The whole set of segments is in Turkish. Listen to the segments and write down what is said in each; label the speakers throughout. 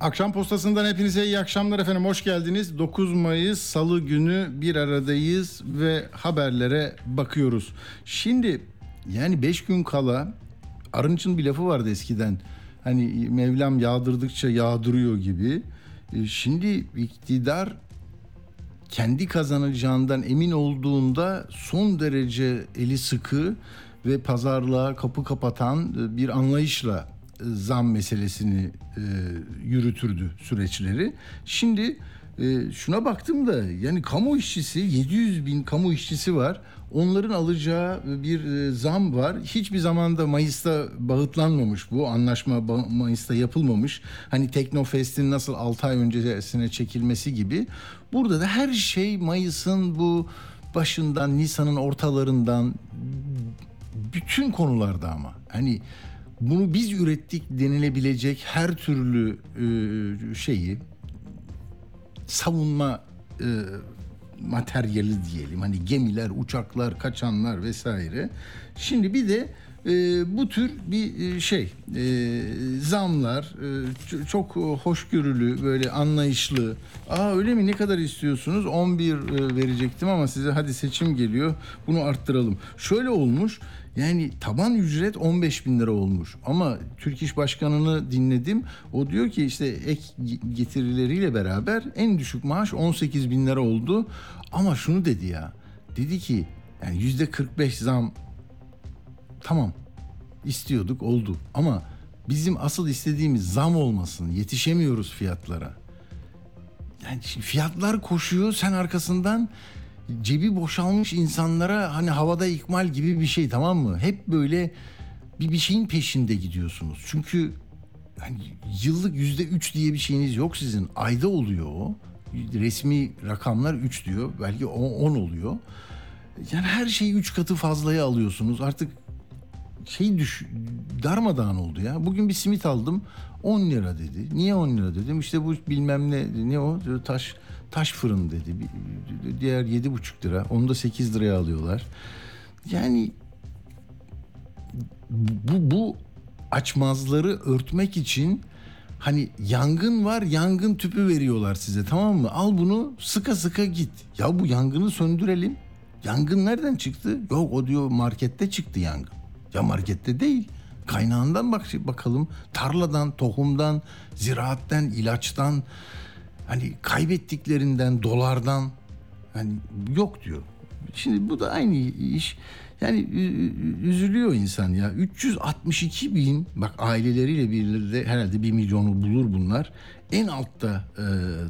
Speaker 1: Akşam postasından hepinize iyi akşamlar efendim. Hoş geldiniz. 9 Mayıs Salı günü bir aradayız ve haberlere bakıyoruz. Şimdi yani 5 gün kala Arınç'ın bir lafı vardı eskiden. Hani Mevlam yağdırdıkça yağdırıyor gibi. E, Şimdi iktidar kendi kazanacağından emin olduğunda son derece eli sıkı ve pazarlığa kapı kapatan e, bir anlayışla zam meselesini e, yürütürdü süreçleri. Şimdi e, şuna baktım da yani kamu işçisi 700 bin kamu işçisi var. Onların alacağı bir e, zam var. Hiçbir zamanda Mayıs'ta bağıtlanmamış bu. Anlaşma Mayıs'ta yapılmamış. Hani Teknofest'in nasıl 6 ay öncesine çekilmesi gibi. Burada da her şey Mayıs'ın bu başından, Nisan'ın ortalarından bütün konularda ama. Hani bunu biz ürettik denilebilecek her türlü e, şeyi savunma e, materyali diyelim. Hani gemiler, uçaklar, kaçanlar vesaire. Şimdi bir de e, bu tür bir e, şey e, zamlar e, çok hoşgörülü böyle anlayışlı. Aa öyle mi ne kadar istiyorsunuz? 11 e, verecektim ama size hadi seçim geliyor bunu arttıralım. Şöyle olmuş yani taban ücret 15 bin lira olmuş. Ama Türk İş Başkanı'nı dinledim. O diyor ki işte ek getirileriyle beraber en düşük maaş 18 bin lira oldu. Ama şunu dedi ya. Dedi ki yani yüzde 45 zam tamam istiyorduk oldu. Ama bizim asıl istediğimiz zam olmasın. Yetişemiyoruz fiyatlara. Yani fiyatlar koşuyor sen arkasından cebi boşalmış insanlara hani havada ikmal gibi bir şey tamam mı? Hep böyle bir bir şeyin peşinde gidiyorsunuz. Çünkü yani yıllık yüzde üç diye bir şeyiniz yok sizin. Ayda oluyor o. Resmi rakamlar 3 diyor. Belki 10 oluyor. Yani her şeyi 3 katı fazlaya alıyorsunuz. Artık şey düş darmadağın oldu ya. Bugün bir simit aldım 10 lira dedi. Niye 10 lira dedim. İşte bu bilmem ne ne o taş taş fırın dedi. Diğer 7,5 lira. Onu da 8 liraya alıyorlar. Yani bu, bu açmazları örtmek için hani yangın var yangın tüpü veriyorlar size tamam mı? Al bunu sıka sıka git. Ya bu yangını söndürelim. Yangın nereden çıktı? Yok o diyor markette çıktı yangın. Ya markette değil. Kaynağından bak bakalım. Tarladan, tohumdan, ziraatten, ilaçtan hani kaybettiklerinden, dolardan hani yok diyor. Şimdi bu da aynı iş. Yani üzülüyor insan ya. 362 bin bak aileleriyle birlikte herhalde bir milyonu bulur bunlar. En altta e,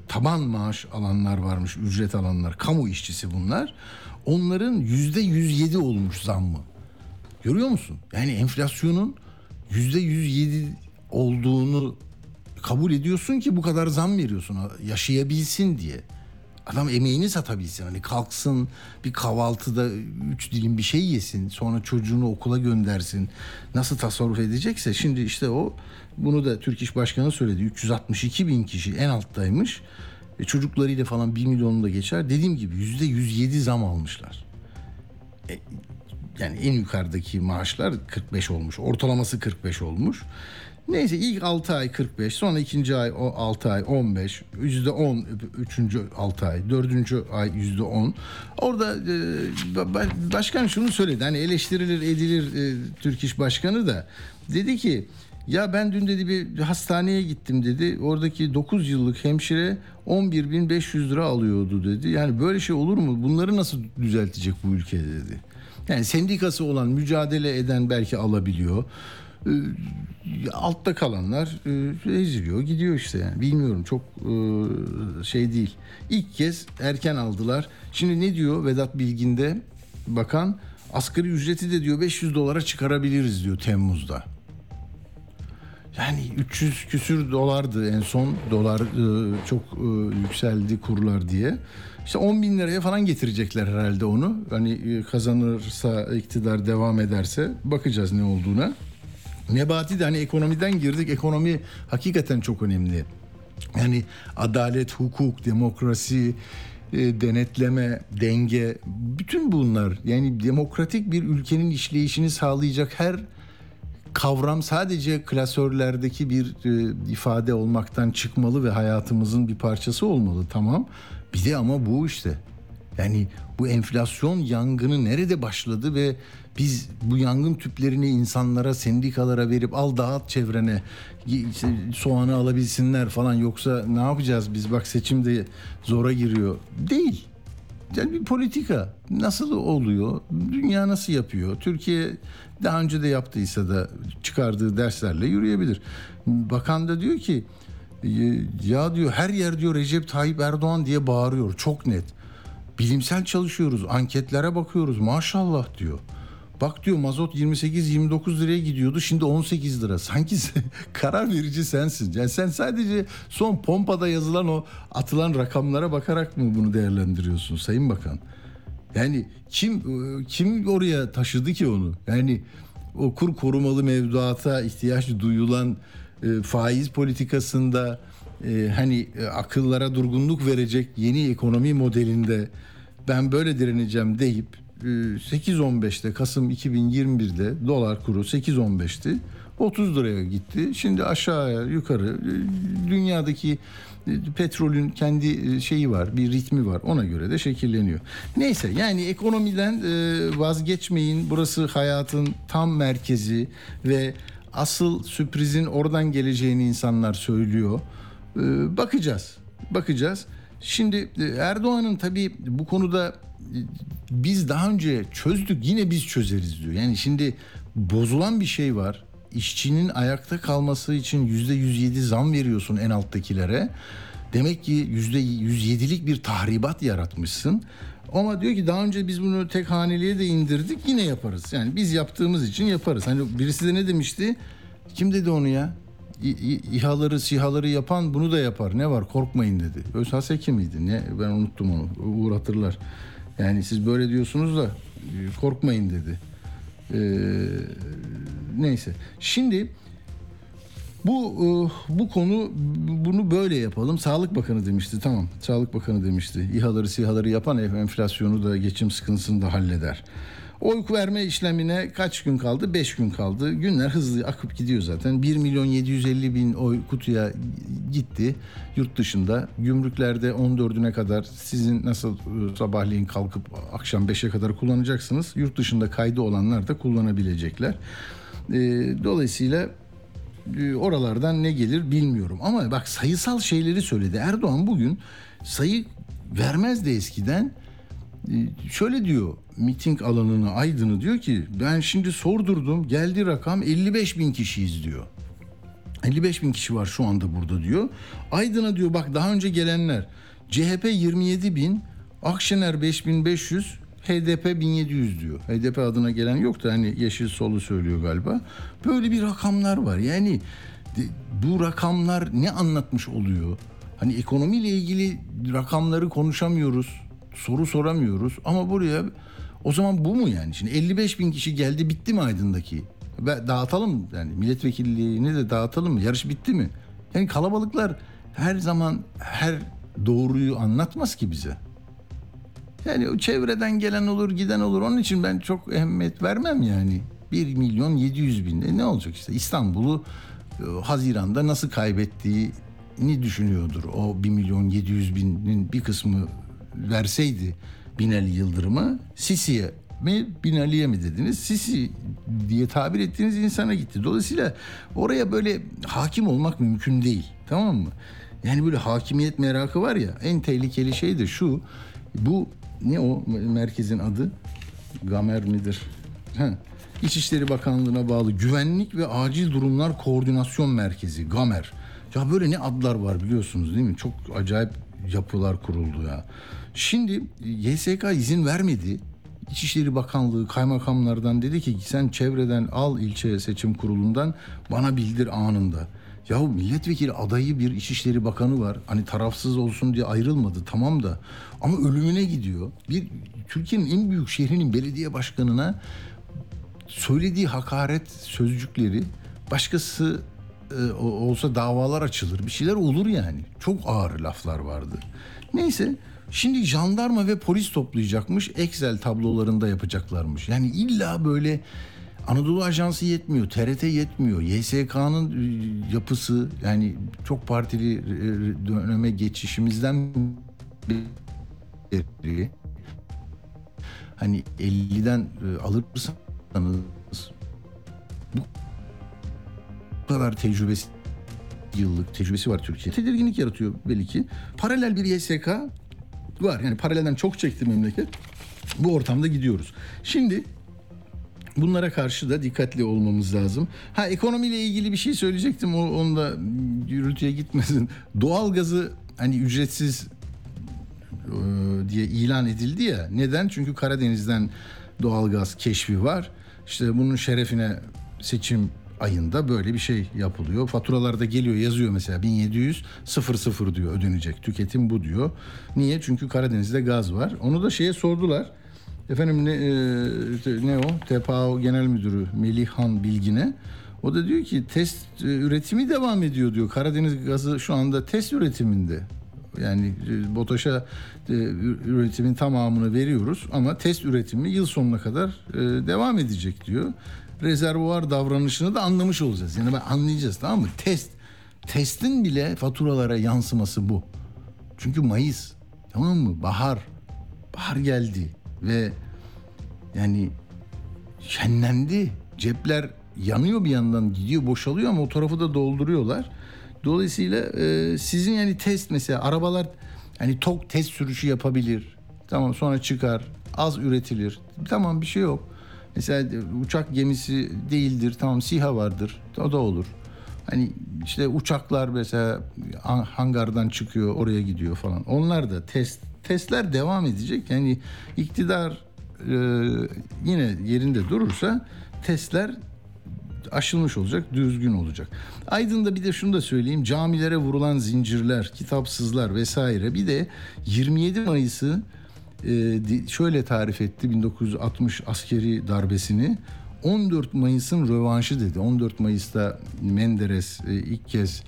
Speaker 1: taban maaş alanlar varmış, ücret alanlar, kamu işçisi bunlar. Onların yüzde 107 olmuş zammı. Görüyor musun? Yani enflasyonun yüzde 107 olduğunu kabul ediyorsun ki bu kadar zam veriyorsun yaşayabilsin diye. Adam emeğini satabilsin. Hani kalksın bir kahvaltıda üç dilim bir şey yesin. Sonra çocuğunu okula göndersin. Nasıl tasarruf edecekse. Şimdi işte o bunu da Türk İş Başkanı söyledi. 362 bin kişi en alttaymış. E çocuklarıyla falan 1 milyonu da geçer. Dediğim gibi yüzde 107 zam almışlar. E, yani en yukarıdaki maaşlar 45 olmuş. Ortalaması 45 olmuş. Neyse ilk 6 ay 45, sonra ikinci ay o 6 ay 15, yüzde 10 üçüncü 6 ay, dördüncü ay yüzde 10. Orada e, ba- başkan şunu söyledi hani eleştirilir edilir e, Türk İş Başkanı da dedi ki ya ben dün dedi bir hastaneye gittim dedi. Oradaki 9 yıllık hemşire 11.500 lira alıyordu dedi. Yani böyle şey olur mu? Bunları nasıl düzeltecek bu ülke dedi. Yani sendikası olan mücadele eden belki alabiliyor. Ee, altta kalanlar e, eziliyor gidiyor işte yani bilmiyorum çok e, şey değil. İlk kez erken aldılar. Şimdi ne diyor Vedat Bilgin'de bakan asgari ücreti de diyor 500 dolara çıkarabiliriz diyor Temmuz'da. Yani 300 küsür dolardı en son dolar e, çok e, yükseldi kurlar diye. İşte 10 bin liraya falan getirecekler herhalde onu. Hani e, kazanırsa iktidar devam ederse bakacağız ne olduğuna. Nebati de hani ekonomiden girdik. Ekonomi hakikaten çok önemli. Yani adalet, hukuk, demokrasi, e, denetleme, denge bütün bunlar yani demokratik bir ülkenin işleyişini sağlayacak her kavram sadece klasörlerdeki bir e, ifade olmaktan çıkmalı ve hayatımızın bir parçası olmalı tamam. Bir de ama bu işte. Yani bu enflasyon yangını nerede başladı ve biz bu yangın tüplerini insanlara, sendikalara verip al dağıt çevrene işte soğanı alabilsinler falan yoksa ne yapacağız biz bak seçim de zora giriyor. Değil. Yani bir politika nasıl oluyor? Dünya nasıl yapıyor? Türkiye daha önce de yaptıysa da çıkardığı derslerle yürüyebilir. Bakan da diyor ki ya diyor her yer diyor Recep Tayyip Erdoğan diye bağırıyor çok net. Bilimsel çalışıyoruz, anketlere bakıyoruz maşallah diyor. Bak diyor mazot 28-29 liraya gidiyordu şimdi 18 lira. Sanki karar verici sensin. Yani sen sadece son pompada yazılan o atılan rakamlara bakarak mı bunu değerlendiriyorsun Sayın Bakan? Yani kim kim oraya taşıdı ki onu? Yani o kur korumalı mevduata ihtiyaç duyulan e, faiz politikasında e, hani e, akıllara durgunluk verecek yeni ekonomi modelinde ben böyle direneceğim deyip 8.15'te Kasım 2021'de dolar kuru 8.15'ti. 30 liraya gitti. Şimdi aşağıya yukarı dünyadaki petrolün kendi şeyi var, bir ritmi var. Ona göre de şekilleniyor. Neyse yani ekonomiden vazgeçmeyin. Burası hayatın tam merkezi ve asıl sürprizin oradan geleceğini insanlar söylüyor. Bakacağız. Bakacağız. Şimdi Erdoğan'ın tabii bu konuda biz daha önce çözdük yine biz çözeriz diyor. Yani şimdi bozulan bir şey var. İşçinin ayakta kalması için yüzde 107 zam veriyorsun en alttakilere. Demek ki yüzde 107'lik bir tahribat yaratmışsın. Ama diyor ki daha önce biz bunu tek haneliğe de indirdik yine yaparız. Yani biz yaptığımız için yaparız. Hani birisi de ne demişti? Kim dedi onu ya? İHA'ları SİHA'ları yapan bunu da yapar. Ne var korkmayın dedi. Özhas Eki miydi? Ne? Ben unuttum onu. Uğur hatırlar. Yani siz böyle diyorsunuz da e, korkmayın dedi. Ee, neyse. Şimdi bu e, bu konu bunu böyle yapalım. Sağlık Bakanı demişti. Tamam. Sağlık Bakanı demişti. İHA'ları SİHA'ları yapan enflasyonu da geçim sıkıntısını da halleder. Oy verme işlemine kaç gün kaldı? 5 gün kaldı. Günler hızlı akıp gidiyor zaten. 1 milyon 750 bin oy kutuya gitti yurt dışında. Gümrüklerde 14'üne kadar sizin nasıl e, sabahleyin kalkıp akşam 5'e kadar kullanacaksınız. Yurt dışında kaydı olanlar da kullanabilecekler. E, dolayısıyla oralardan ne gelir bilmiyorum. Ama bak sayısal şeyleri söyledi. Erdoğan bugün sayı vermezdi eskiden. Şöyle diyor miting alanını Aydın'ı diyor ki ben şimdi sordurdum geldi rakam 55 bin kişiyiz diyor. 55 bin kişi var şu anda burada diyor. Aydın'a diyor bak daha önce gelenler CHP 27 bin, Akşener 5500, HDP 1700 diyor. HDP adına gelen yok da hani yeşil solu söylüyor galiba. Böyle bir rakamlar var. Yani bu rakamlar ne anlatmış oluyor? Hani ekonomiyle ilgili rakamları konuşamıyoruz, soru soramıyoruz ama buraya o zaman bu mu yani? Şimdi 55 bin kişi geldi bitti mi Aydın'daki? Dağıtalım yani milletvekilliğini de dağıtalım mı? Yarış bitti mi? Yani kalabalıklar her zaman her doğruyu anlatmaz ki bize. Yani o çevreden gelen olur giden olur onun için ben çok ehemmiyet vermem yani. 1 milyon 700 bin e ne olacak işte İstanbul'u e, Haziran'da nasıl kaybettiğini düşünüyordur. O 1 milyon 700 binin bir kısmı verseydi Binali Yıldırım'ı Sisi'ye mi Binali'ye mi dediniz? Sisi diye tabir ettiğiniz insana gitti. Dolayısıyla oraya böyle hakim olmak mümkün değil. Tamam mı? Yani böyle hakimiyet merakı var ya en tehlikeli şey de şu. Bu ne o merkezin adı? Gamer midir? Ha. İçişleri Bakanlığı'na bağlı Güvenlik ve Acil Durumlar Koordinasyon Merkezi Gamer. Ya böyle ne adlar var biliyorsunuz değil mi? Çok acayip yapılar kuruldu ya. Şimdi YSK izin vermedi. İçişleri Bakanlığı kaymakamlardan dedi ki sen çevreden al ilçe seçim kurulundan bana bildir anında. Yahu milletvekili adayı bir İçişleri Bakanı var. Hani tarafsız olsun diye ayrılmadı tamam da ama ölümüne gidiyor. Bir Türkiye'nin en büyük şehrinin belediye başkanına söylediği hakaret sözcükleri başkası e, olsa davalar açılır. Bir şeyler olur yani. Çok ağır laflar vardı. Neyse şimdi jandarma ve polis toplayacakmış. Excel tablolarında yapacaklarmış. Yani illa böyle Anadolu Ajansı yetmiyor, TRT yetmiyor, YSK'nın e, yapısı yani çok partili e, döneme geçişimizden beri hani 50'den e, alırsanız bu kadar tecrübesi yıllık tecrübesi var Türkiye. Tedirginlik yaratıyor belli ki. Paralel bir YSK var. Yani paralelden çok çekti memleket. Bu ortamda gidiyoruz. Şimdi Bunlara karşı da dikkatli olmamız lazım. Ha ekonomiyle ilgili bir şey söyleyecektim. O, onu da gürültüye gitmesin. Doğalgazı hani ücretsiz e, diye ilan edildi ya. Neden? Çünkü Karadeniz'den doğalgaz keşfi var. İşte bunun şerefine seçim ayında böyle bir şey yapılıyor. Faturalarda geliyor yazıyor mesela 1700 00 diyor ödenecek. Tüketim bu diyor. Niye? Çünkü Karadeniz'de gaz var. Onu da şeye sordular. Efendim ne, e, ne o? TPAO Genel Müdürü Melihan Bilgin'e. O da diyor ki test e, üretimi devam ediyor diyor. Karadeniz gazı şu anda test üretiminde. Yani e, BOTAŞ'a e, üretimin tamamını veriyoruz ama test üretimi yıl sonuna kadar e, devam edecek diyor. Rezervuar davranışını da anlamış olacağız. Yani ben anlayacağız tamam mı? Test. Testin bile faturalara yansıması bu. Çünkü Mayıs tamam mı? Bahar. Bahar geldi ve yani şenlendi. Cepler yanıyor bir yandan gidiyor boşalıyor ama o tarafı da dolduruyorlar. Dolayısıyla e, sizin yani test mesela arabalar hani tok test sürüşü yapabilir. Tamam sonra çıkar az üretilir. Tamam bir şey yok. Mesela uçak gemisi değildir. Tamam SİHA vardır. O da olur. Hani işte uçaklar mesela hangardan çıkıyor oraya gidiyor falan. Onlar da test testler devam edecek. Yani iktidar e, yine yerinde durursa testler aşılmış olacak, düzgün olacak. Aydın'da bir de şunu da söyleyeyim. Camilere vurulan zincirler, kitapsızlar vesaire. Bir de 27 Mayıs'ı e, şöyle tarif etti 1960 askeri darbesini. 14 Mayıs'ın rövanşı dedi. 14 Mayıs'ta Menderes e, ilk kez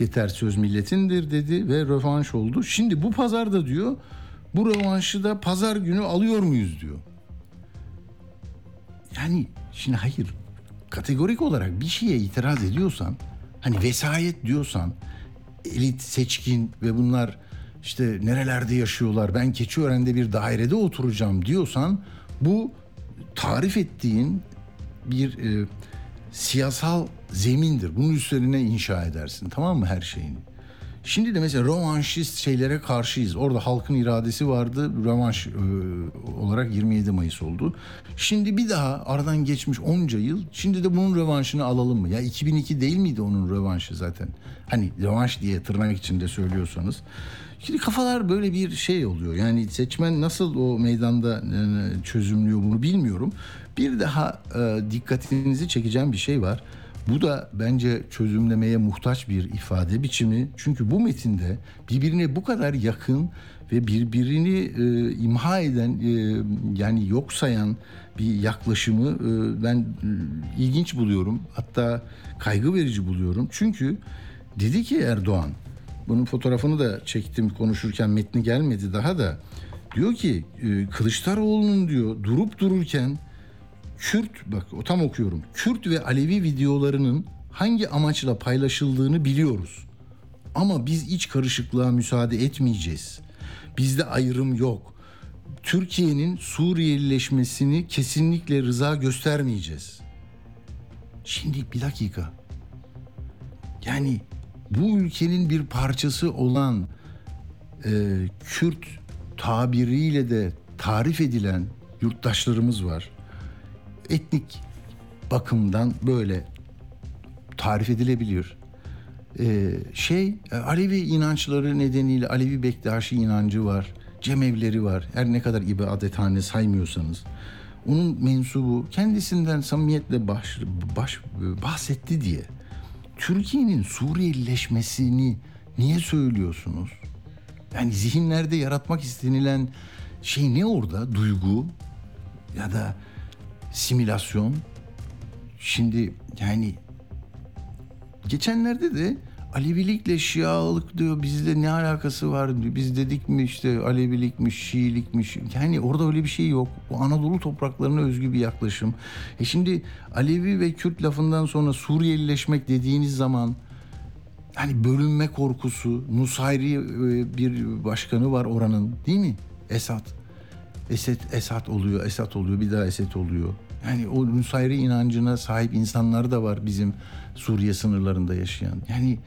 Speaker 1: yeter söz milletindir dedi ve rövanş oldu. Şimdi bu pazarda diyor bu rövanşı da pazar günü alıyor muyuz diyor. Yani şimdi hayır kategorik olarak bir şeye itiraz ediyorsan hani vesayet diyorsan elit seçkin ve bunlar işte nerelerde yaşıyorlar ben Keçiören'de bir dairede oturacağım diyorsan bu tarif ettiğin bir e, siyasal zemindir. Bunun üzerine inşa edersin tamam mı her şeyini. Şimdi de mesela rövanşist şeylere karşıyız. Orada halkın iradesi vardı. Rövanş e, olarak 27 Mayıs oldu. Şimdi bir daha aradan geçmiş onca yıl. Şimdi de bunun rövanşını alalım mı? Ya 2002 değil miydi onun rövanşı zaten? Hani rövanş diye tırnak içinde söylüyorsanız. Şimdi kafalar böyle bir şey oluyor. Yani seçmen nasıl o meydanda e, çözümlüyor bunu bilmiyorum. Bir daha e, dikkatinizi çekeceğim bir şey var. Bu da bence çözümlemeye muhtaç bir ifade biçimi. Çünkü bu metinde birbirine bu kadar yakın ve birbirini e, imha eden e, yani yok sayan bir yaklaşımı e, ben e, ilginç buluyorum. Hatta kaygı verici buluyorum. Çünkü dedi ki Erdoğan bunun fotoğrafını da çektim konuşurken metni gelmedi daha da. Diyor ki e, Kılıçdaroğlu'nun diyor durup dururken Kürt bak o tam okuyorum. Kürt ve Alevi videolarının hangi amaçla paylaşıldığını biliyoruz. Ama biz iç karışıklığa müsaade etmeyeceğiz. Bizde ayrım yok. Türkiye'nin Suriyelileşmesini kesinlikle rıza göstermeyeceğiz. Şimdi bir dakika. Yani bu ülkenin bir parçası olan e, Kürt tabiriyle de tarif edilen yurttaşlarımız var etnik bakımdan böyle tarif edilebiliyor. Ee, şey Alevi inançları nedeniyle Alevi Bektaşi inancı var. cemevleri var. Her ne kadar ibadethane saymıyorsanız. Onun mensubu kendisinden samimiyetle baş, baş, bahsetti diye. Türkiye'nin Suriyelileşmesini niye söylüyorsunuz? Yani zihinlerde yaratmak istenilen şey ne orada? Duygu ya da simülasyon. Şimdi yani geçenlerde de Alevilikle Şialık diyor bizde ne alakası var diyor. Biz dedik mi işte Alevilikmiş, Şiilikmiş. Yani orada öyle bir şey yok. Bu Anadolu topraklarına özgü bir yaklaşım. E şimdi Alevi ve Kürt lafından sonra Suriyelileşmek dediğiniz zaman hani bölünme korkusu, Nusayri e, bir başkanı var oranın değil mi? Esat. Esed, Esat oluyor, Esat oluyor, bir daha Esed oluyor. Yani o Nusayri inancına sahip insanlar da var bizim Suriye sınırlarında yaşayan. Yani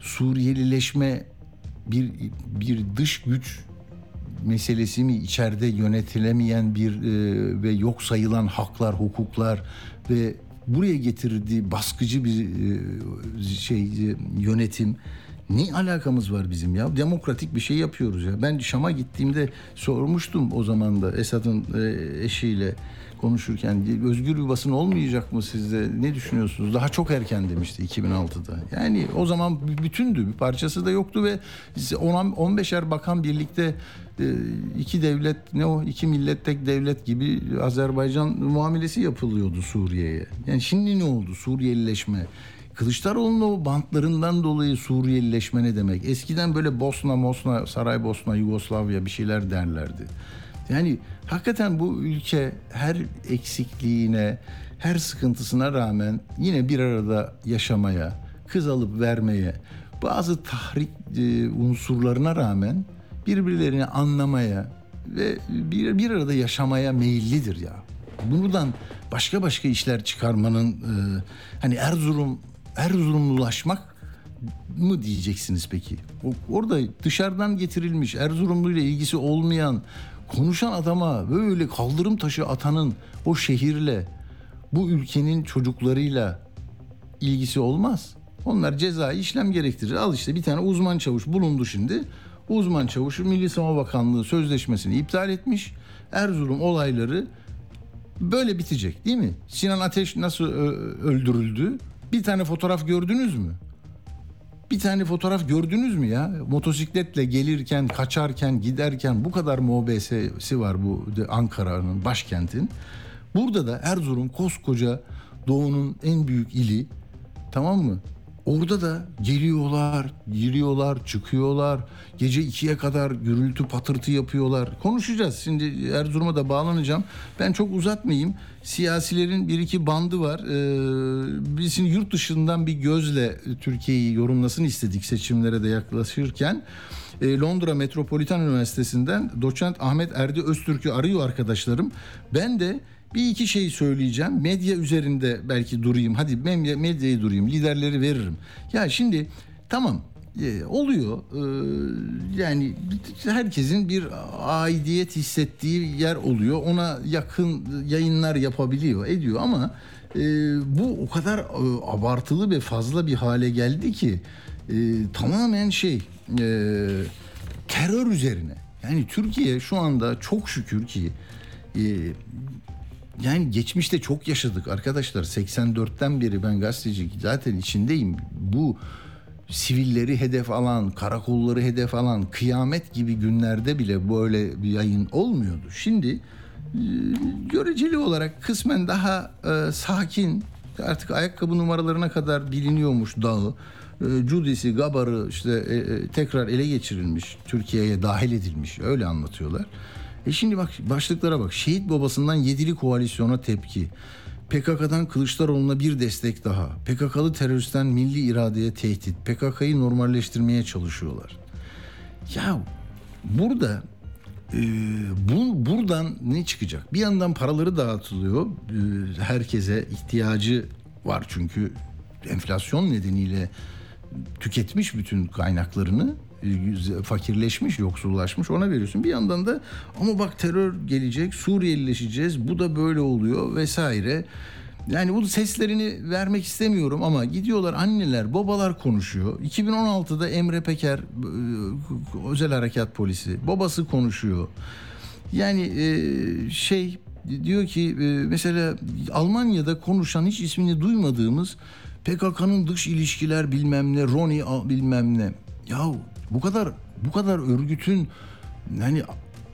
Speaker 1: Suriyelileşme bir bir dış güç meselesi mi içeride yönetilemeyen bir e, ve yok sayılan haklar, hukuklar ve buraya getirdiği baskıcı bir e, şey e, yönetim ne alakamız var bizim ya? Demokratik bir şey yapıyoruz ya. Ben Şam'a gittiğimde sormuştum o zaman da Esad'ın e, eşiyle konuşurken özgür bir basın olmayacak mı sizde? Ne düşünüyorsunuz? Daha çok erken demişti 2006'da. Yani o zaman bütündü. Bir parçası da yoktu ve 15'er bakan birlikte e, iki devlet ne o iki millet tek devlet gibi Azerbaycan muamelesi yapılıyordu Suriye'ye. Yani şimdi ne oldu? Suriyelileşme. Kılıçdaroğlu'nun o bantlarından dolayı Suriyelileşme ne demek? Eskiden böyle Bosna, Mosna, Saraybosna, Yugoslavya bir şeyler derlerdi. Yani hakikaten bu ülke her eksikliğine, her sıkıntısına rağmen yine bir arada yaşamaya, kız alıp vermeye, bazı tahrik e, unsurlarına rağmen birbirlerini anlamaya ve bir, bir arada yaşamaya meyillidir ya. Bundan başka başka işler çıkarmanın e, hani Erzurum Erzurumlulaşmak mı diyeceksiniz peki? Orada dışarıdan getirilmiş Erzurumlu ile ilgisi olmayan konuşan adama böyle kaldırım taşı atanın o şehirle bu ülkenin çocuklarıyla ilgisi olmaz. Onlar cezai işlem gerektirir. Al işte bir tane uzman çavuş bulundu şimdi. Uzman çavuşu Milli Savunma Bakanlığı sözleşmesini iptal etmiş. Erzurum olayları böyle bitecek değil mi? Sinan Ateş nasıl öldürüldü? Bir tane fotoğraf gördünüz mü? Bir tane fotoğraf gördünüz mü ya? Motosikletle gelirken, kaçarken, giderken bu kadar MOBS'si var bu Ankara'nın başkentin. Burada da Erzurum koskoca doğunun en büyük ili tamam mı? Orada da geliyorlar, giriyorlar, çıkıyorlar. Gece ikiye kadar gürültü patırtı yapıyorlar. Konuşacağız. Şimdi Erzurum'a da bağlanacağım. Ben çok uzatmayayım. Siyasilerin bir iki bandı var. Ee, biz şimdi yurt dışından bir gözle Türkiye'yi yorumlasın istedik seçimlere de yaklaşırken. Ee, Londra Metropolitan Üniversitesi'nden doçent Ahmet Erdi Öztürk'ü arıyor arkadaşlarım. Ben de bir iki şey söyleyeceğim. Medya üzerinde belki durayım. Hadi medya, medyayı durayım. Liderleri veririm. Ya şimdi tamam e, oluyor. E, yani herkesin bir aidiyet hissettiği yer oluyor. Ona yakın yayınlar yapabiliyor, ediyor ama e, bu o kadar abartılı ve fazla bir hale geldi ki tamamen şey terör üzerine. Yani Türkiye şu anda çok şükür ki yani geçmişte çok yaşadık arkadaşlar. 84'ten beri ben gazeteci zaten içindeyim. Bu sivilleri hedef alan, karakolları hedef alan kıyamet gibi günlerde bile böyle bir yayın olmuyordu. Şimdi e, göreceli olarak kısmen daha e, sakin artık ayakkabı numaralarına kadar biliniyormuş dağı. E, Cudisi, Gabar'ı işte e, e, tekrar ele geçirilmiş, Türkiye'ye dahil edilmiş öyle anlatıyorlar. E şimdi bak başlıklara bak. Şehit babasından yedili koalisyona tepki. PKK'dan Kılıçdaroğlu'na bir destek daha. PKK'lı teröristten milli iradeye tehdit. PKK'yı normalleştirmeye çalışıyorlar. Ya burada e, bu buradan ne çıkacak? Bir yandan paraları dağıtılıyor. E, herkese ihtiyacı var çünkü enflasyon nedeniyle tüketmiş bütün kaynaklarını fakirleşmiş, yoksullaşmış ona veriyorsun. Bir yandan da ama bak terör gelecek, Suriyelileşeceğiz, bu da böyle oluyor vesaire. Yani bu seslerini vermek istemiyorum ama gidiyorlar anneler, babalar konuşuyor. 2016'da Emre Peker e, özel harekat polisi babası konuşuyor. Yani e, şey diyor ki e, mesela Almanya'da konuşan hiç ismini duymadığımız PKK'nın dış ilişkiler bilmem ne, Roni bilmem ne. Ya bu kadar bu kadar örgütün hani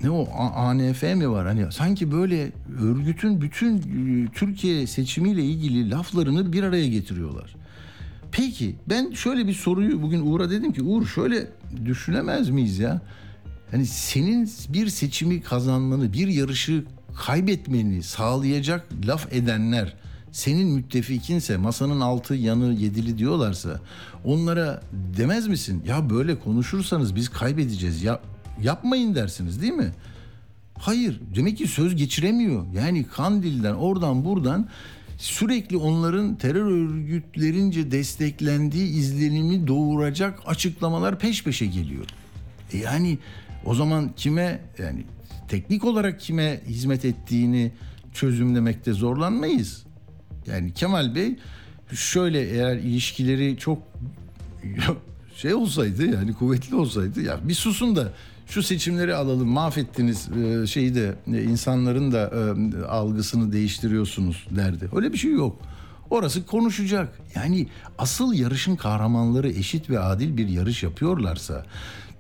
Speaker 1: ne o ANF mi var? Hani sanki böyle örgütün bütün e, Türkiye seçimiyle ilgili laflarını bir araya getiriyorlar. Peki ben şöyle bir soruyu bugün Uğur'a dedim ki Uğur şöyle düşünemez miyiz ya? Hani senin bir seçimi kazanmanı, bir yarışı kaybetmeni sağlayacak laf edenler senin müttefikinse masanın altı yanı yedili diyorlarsa onlara demez misin? Ya böyle konuşursanız biz kaybedeceğiz. Ya yapmayın dersiniz değil mi? Hayır. Demek ki söz geçiremiyor. Yani Kandil'den oradan buradan sürekli onların terör örgütlerince desteklendiği izlenimi doğuracak açıklamalar peş peşe geliyor. E yani o zaman kime yani teknik olarak kime hizmet ettiğini çözümlemekte zorlanmayız. Yani Kemal Bey şöyle eğer ilişkileri çok şey olsaydı yani kuvvetli olsaydı ya bir susun da şu seçimleri alalım mahvettiniz e, şeyi de e, insanların da e, algısını değiştiriyorsunuz derdi. Öyle bir şey yok. Orası konuşacak. Yani asıl yarışın kahramanları eşit ve adil bir yarış yapıyorlarsa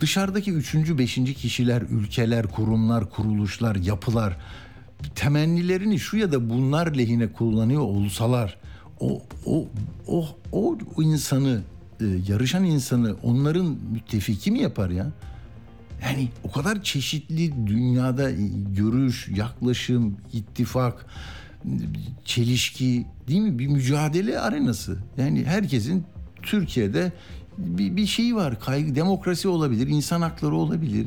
Speaker 1: dışarıdaki üçüncü, beşinci kişiler, ülkeler, kurumlar, kuruluşlar, yapılar temennilerini şu ya da bunlar lehine kullanıyor olsalar o o o o, insanı yarışan insanı onların müttefiki mi yapar ya? Yani o kadar çeşitli dünyada görüş, yaklaşım, ittifak, çelişki değil mi? Bir mücadele arenası. Yani herkesin Türkiye'de bir, bir şey var. Kaygı, demokrasi olabilir, insan hakları olabilir.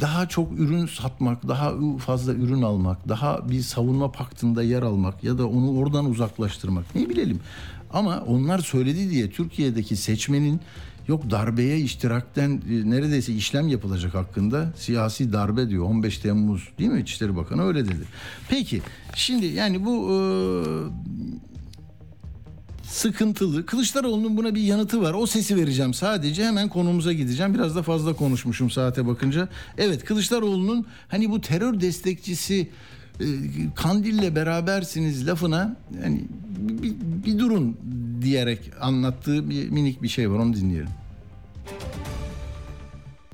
Speaker 1: Daha çok ürün satmak, daha fazla ürün almak, daha bir savunma paktında yer almak ya da onu oradan uzaklaştırmak ne bilelim. Ama onlar söyledi diye Türkiye'deki seçmenin Yok darbeye iştirakten e, neredeyse işlem yapılacak hakkında siyasi darbe diyor 15 Temmuz değil mi İçişleri Bakanı öyle dedi. Peki şimdi yani bu e, sıkıntılı. Kılıçdaroğlu'nun buna bir yanıtı var. O sesi vereceğim sadece. Hemen konumuza gideceğim. Biraz da fazla konuşmuşum saate bakınca. Evet Kılıçdaroğlu'nun hani bu terör destekçisi e, Kandil'le berabersiniz lafına yani bir, bir durun diyerek anlattığı bir minik bir şey var onu dinleyelim.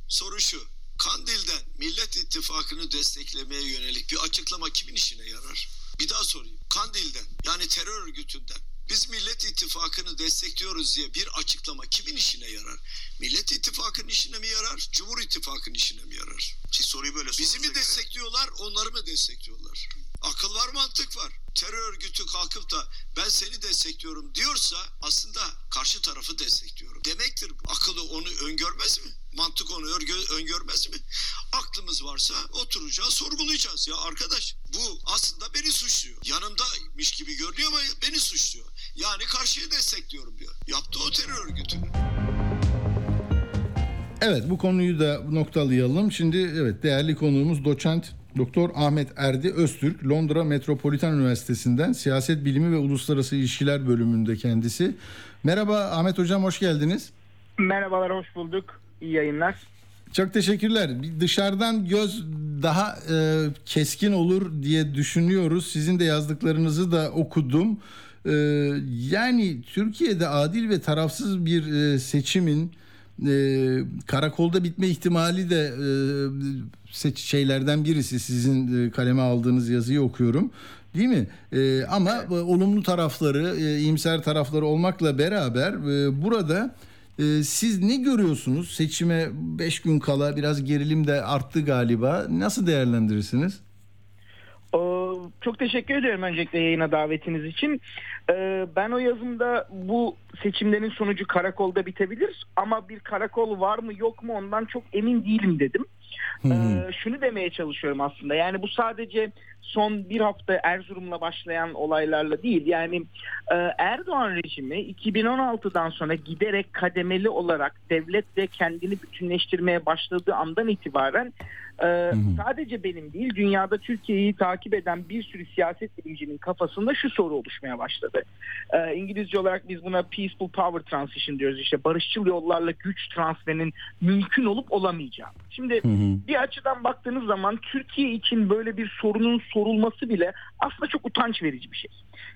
Speaker 2: Soru şu. Kandil'den Millet İttifakı'nı desteklemeye yönelik bir açıklama kimin işine yarar? Bir daha sorayım. Kandil'den yani terör örgütünden biz Millet İttifakı'nı destekliyoruz diye bir açıklama kimin işine yarar? Millet İttifakı'nın işine mi yarar? Cumhur İttifakı'nın işine mi yarar? Siz soruyu böyle Bizi mi destekliyorlar, onları mı destekliyorlar? Akıl var, mantık var. Terör örgütü kalkıp da ben seni destekliyorum diyorsa aslında karşı tarafı destekliyorum. Demektir akıllı onu öngörmez mi? Mantık onu öngörmez mi? Aklımız varsa oturacağız, sorgulayacağız. Ya arkadaş bu aslında beni suçluyor. Yanımdaymış gibi görünüyor ama beni suçluyor. Yani karşıyı destekliyorum diyor. Yaptı o terör örgütü.
Speaker 1: Evet bu konuyu da noktalayalım. Şimdi evet değerli konuğumuz doçent Doktor Ahmet Erdi Öztürk Londra Metropolitan Üniversitesi'nden Siyaset Bilimi ve Uluslararası İlişkiler bölümünde kendisi. Merhaba Ahmet Hocam hoş geldiniz.
Speaker 3: Merhabalar hoş bulduk. İyi yayınlar.
Speaker 1: Çok teşekkürler. Dışarıdan göz daha e, keskin olur diye düşünüyoruz. Sizin de yazdıklarınızı da okudum. E, yani Türkiye'de adil ve tarafsız bir e, seçimin e, karakolda bitme ihtimali de e, şeylerden birisi sizin e, kaleme aldığınız yazıyı okuyorum. Değil mi? E, ama evet. olumlu tarafları, e, iyimser tarafları olmakla beraber e, burada e, siz ne görüyorsunuz? Seçime 5 gün kala biraz gerilim de arttı galiba. Nasıl değerlendirirsiniz?
Speaker 3: Çok teşekkür ederim öncelikle yayına davetiniz için. Ee, ben o yazımda bu seçimlerin sonucu karakolda bitebilir ama bir karakol var mı yok mu ondan çok emin değilim dedim. Ee, şunu demeye çalışıyorum aslında. Yani bu sadece son bir hafta Erzurum'la başlayan olaylarla değil. Yani e, Erdoğan rejimi 2016'dan sonra giderek kademeli olarak devletle kendini bütünleştirmeye başladığı andan itibaren e, sadece benim değil dünyada Türkiye'yi takip eden bir sürü siyaset bilimcinin kafasında şu soru oluşmaya başladı. E, İngilizce olarak biz buna peaceful power transition diyoruz. İşte barışçıl yollarla güç transferinin mümkün olup olamayacağı. Şimdi bir açıdan baktığınız zaman Türkiye için böyle bir sorunun sorulması bile aslında çok utanç verici bir şey.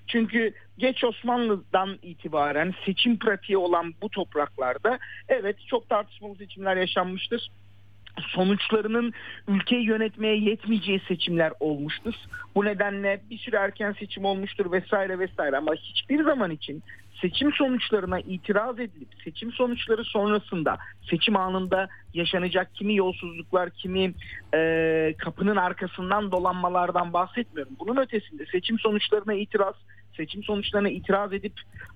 Speaker 3: Çünkü geç Osmanlı'dan itibaren seçim pratiği olan bu topraklarda evet çok tartışmalı seçimler yaşanmıştır sonuçlarının ülkeyi yönetmeye yetmeyeceği seçimler olmuştur. Bu nedenle bir sürü erken seçim olmuştur vesaire vesaire ama hiçbir zaman için seçim sonuçlarına itiraz edilip seçim sonuçları sonrasında seçim anında yaşanacak kimi yolsuzluklar kimi e, kapının arkasından dolanmalardan bahsetmiyorum. Bunun ötesinde seçim sonuçlarına itiraz seçim sonuçlarına itiraz edip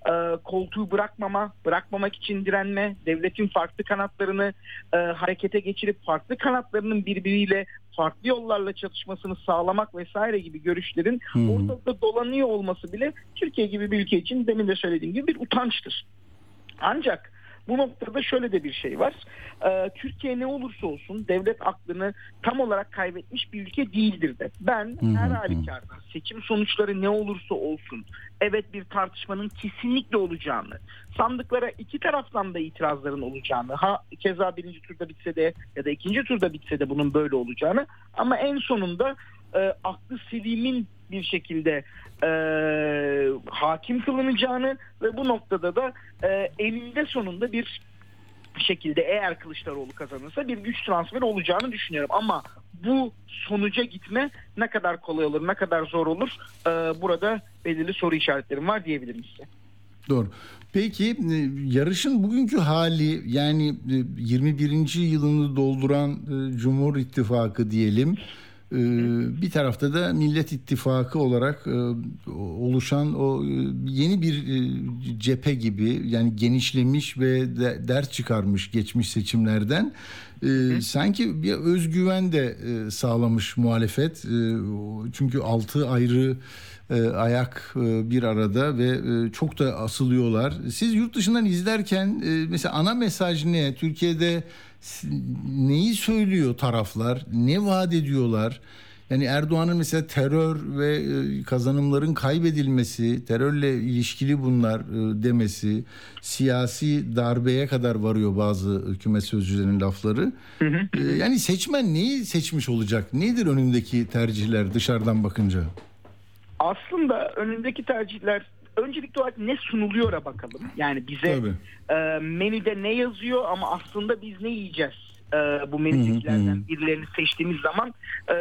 Speaker 3: e, koltuğu bırakmama, bırakmamak için direnme, devletin farklı kanatlarını e, harekete geçirip farklı kanatlarının birbiriyle farklı yollarla çatışmasını sağlamak vesaire gibi görüşlerin ortada dolanıyor olması bile Türkiye gibi bir ülke için demin de söylediğim gibi bir utançtır. Ancak bu noktada şöyle de bir şey var. Ee, Türkiye ne olursa olsun devlet aklını tam olarak kaybetmiş bir ülke değildir de. Ben her halükarda seçim sonuçları ne olursa olsun evet bir tartışmanın kesinlikle olacağını, sandıklara iki taraftan da itirazların olacağını, ha keza birinci turda bitse de ya da ikinci turda bitse de bunun böyle olacağını ama en sonunda e, aklı selimin bir şekilde e, hakim kılınacağını ve bu noktada da e, eninde sonunda bir şekilde eğer Kılıçdaroğlu kazanırsa bir güç transferi olacağını düşünüyorum. Ama bu sonuca gitme ne kadar kolay olur, ne kadar zor olur e, burada belirli soru işaretlerim var diyebilirim size.
Speaker 1: Doğru. Peki e, yarışın bugünkü hali yani e, 21. yılını dolduran e, Cumhur İttifakı diyelim. E, Bir tarafta da Millet İttifakı olarak e, oluşan o e, yeni bir e, cephe gibi yani genişlemiş ve de- ders çıkarmış geçmiş seçimlerden. E, sanki bir özgüven de e, sağlamış muhalefet. E, çünkü altı ayrı e, ayak e, bir arada ve e, çok da asılıyorlar. Siz yurt dışından izlerken e, mesela ana mesaj ne? Türkiye'de neyi söylüyor taraflar? Ne vaat ediyorlar? Yani Erdoğan'ın mesela terör ve e, kazanımların kaybedilmesi, terörle ilişkili bunlar e, demesi, siyasi darbeye kadar varıyor bazı hükümet sözcülerinin lafları. E, Yani seçmen neyi seçmiş olacak? Nedir önündeki tercihler dışarıdan bakınca?
Speaker 3: Aslında önündeki tercihler öncelikli olarak ne sunuluyor'a bakalım. Yani bize
Speaker 1: Tabii.
Speaker 3: e, menüde ne yazıyor ama aslında biz ne yiyeceğiz? E, bu menüdekilerden birilerini seçtiğimiz zaman e,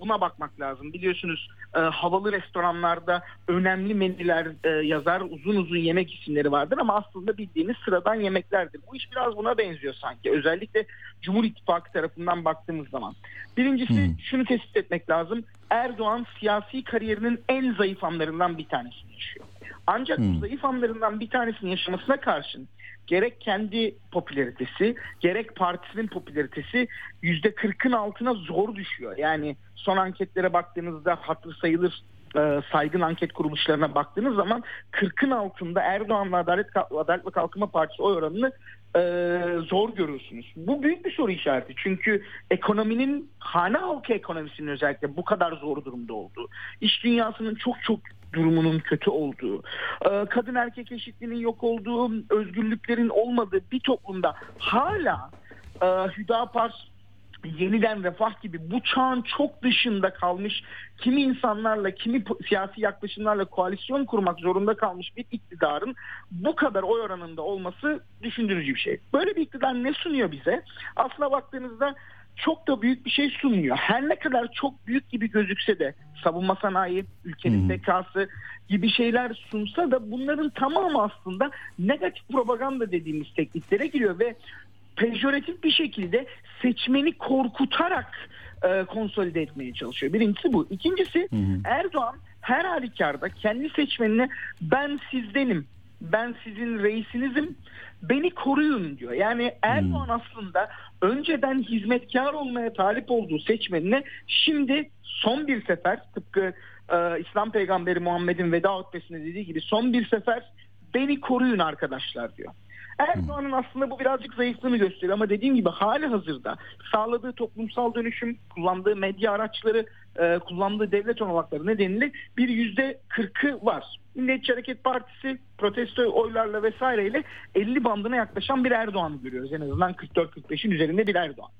Speaker 3: buna bakmak lazım. Biliyorsunuz e, havalı restoranlarda önemli menüler e, yazar, uzun uzun yemek isimleri vardır ama aslında bildiğiniz sıradan yemeklerdir. Bu iş biraz buna benziyor sanki. Özellikle Cumhur İttifakı tarafından baktığımız zaman. Birincisi şunu tespit etmek lazım. Erdoğan siyasi kariyerinin en zayıf anlarından bir tanesini yaşıyor. Ancak bu zayıf anlarından bir tanesini yaşamasına karşın gerek kendi popülaritesi gerek partisinin popülaritesi yüzde kırkın altına zor düşüyor. Yani son anketlere baktığınızda hatır sayılır e, saygın anket kuruluşlarına baktığınız zaman 40'ın altında Erdoğan'la Adalet, Adalet ve Kalkınma Partisi oy oranını e, zor görürsünüz. Bu büyük bir soru işareti. Çünkü ekonominin hane halkı ekonomisinin özellikle bu kadar zor durumda olduğu, iş dünyasının çok çok durumunun kötü olduğu, e, kadın erkek eşitliğinin yok olduğu, özgürlüklerin olmadığı bir toplumda hala e, Hüdapar yeniden refah gibi bu çağın çok dışında kalmış kimi insanlarla kimi siyasi yaklaşımlarla koalisyon kurmak zorunda kalmış bir iktidarın bu kadar oy oranında olması düşündürücü bir şey. Böyle bir iktidar ne sunuyor bize? Aslına baktığınızda çok da büyük bir şey sunmuyor. Her ne kadar çok büyük gibi gözükse de savunma sanayi, ülkenin bekası gibi şeyler sunsa da bunların tamamı aslında negatif propaganda dediğimiz tekniklere giriyor ve pejoratif bir şekilde seçmeni korkutarak e, konsolide etmeye çalışıyor. Birincisi bu. İkincisi Erdoğan her halükarda kendi seçmenine ben sizdenim, ben sizin reisinizim, beni koruyun diyor. Yani Erdoğan aslında önceden hizmetkar olmaya talip olduğu seçmenine şimdi son bir sefer tıpkı e, İslam peygamberi Muhammed'in veda hutbesinde dediği gibi son bir sefer beni koruyun arkadaşlar diyor. Erdoğan'ın aslında bu birazcık zayıflığını gösteriyor ama dediğim gibi hali hazırda sağladığı toplumsal dönüşüm, kullandığı medya araçları, e, kullandığı devlet olanakları nedeniyle bir yüzde kırkı var. Milliyetçi Hareket Partisi protesto oylarla vesaireyle 50 bandına yaklaşan bir Erdoğan görüyoruz. En azından 44-45'in üzerinde bir Erdoğan.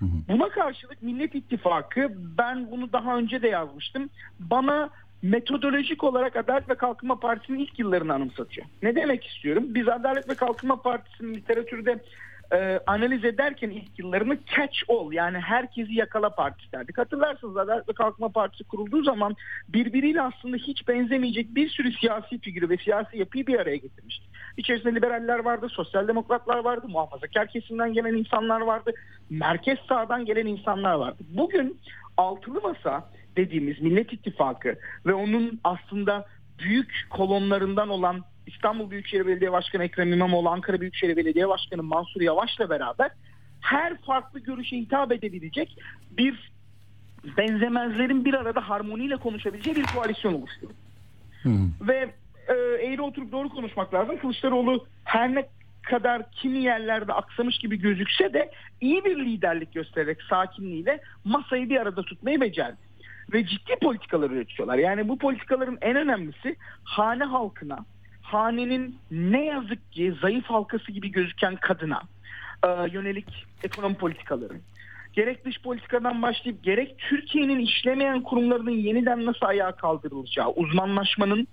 Speaker 3: Buna karşılık Millet İttifakı ben bunu daha önce de yazmıştım. Bana metodolojik olarak Adalet ve Kalkınma Partisi'nin ilk yıllarını anımsatıyor. Ne demek istiyorum? Biz Adalet ve Kalkınma Partisi'nin literatürde e, analiz ederken ilk yıllarını catch all yani herkesi yakala partisi derdik. Hatırlarsınız Adalet ve Kalkınma Partisi kurulduğu zaman birbiriyle aslında hiç benzemeyecek bir sürü siyasi figürü ve siyasi yapıyı bir araya getirmişti. İçerisinde liberaller vardı, sosyal demokratlar vardı, muhafazakar kesimden gelen insanlar vardı, merkez sağdan gelen insanlar vardı. Bugün altılı masa dediğimiz Millet İttifakı ve onun aslında büyük kolonlarından olan İstanbul Büyükşehir Belediye Başkanı Ekrem İmamoğlu, Ankara Büyükşehir Belediye Başkanı Mansur Yavaş'la beraber her farklı görüşe hitap edebilecek bir benzemezlerin bir arada harmoniyle konuşabileceği bir koalisyon oluşturdu. Ve e, eğri oturup doğru konuşmak lazım. Kılıçdaroğlu her ne kadar kimi yerlerde aksamış gibi gözükse de iyi bir liderlik göstererek sakinliğiyle masayı bir arada tutmayı becerdi. Ve ciddi politikalar üretiyorlar. Yani bu politikaların en önemlisi hane halkına, hanenin ne yazık ki zayıf halkası gibi gözüken kadına e, yönelik ekonomi politikaları. Gerek dış politikadan başlayıp gerek Türkiye'nin işlemeyen kurumlarının yeniden nasıl ayağa kaldırılacağı, uzmanlaşmanın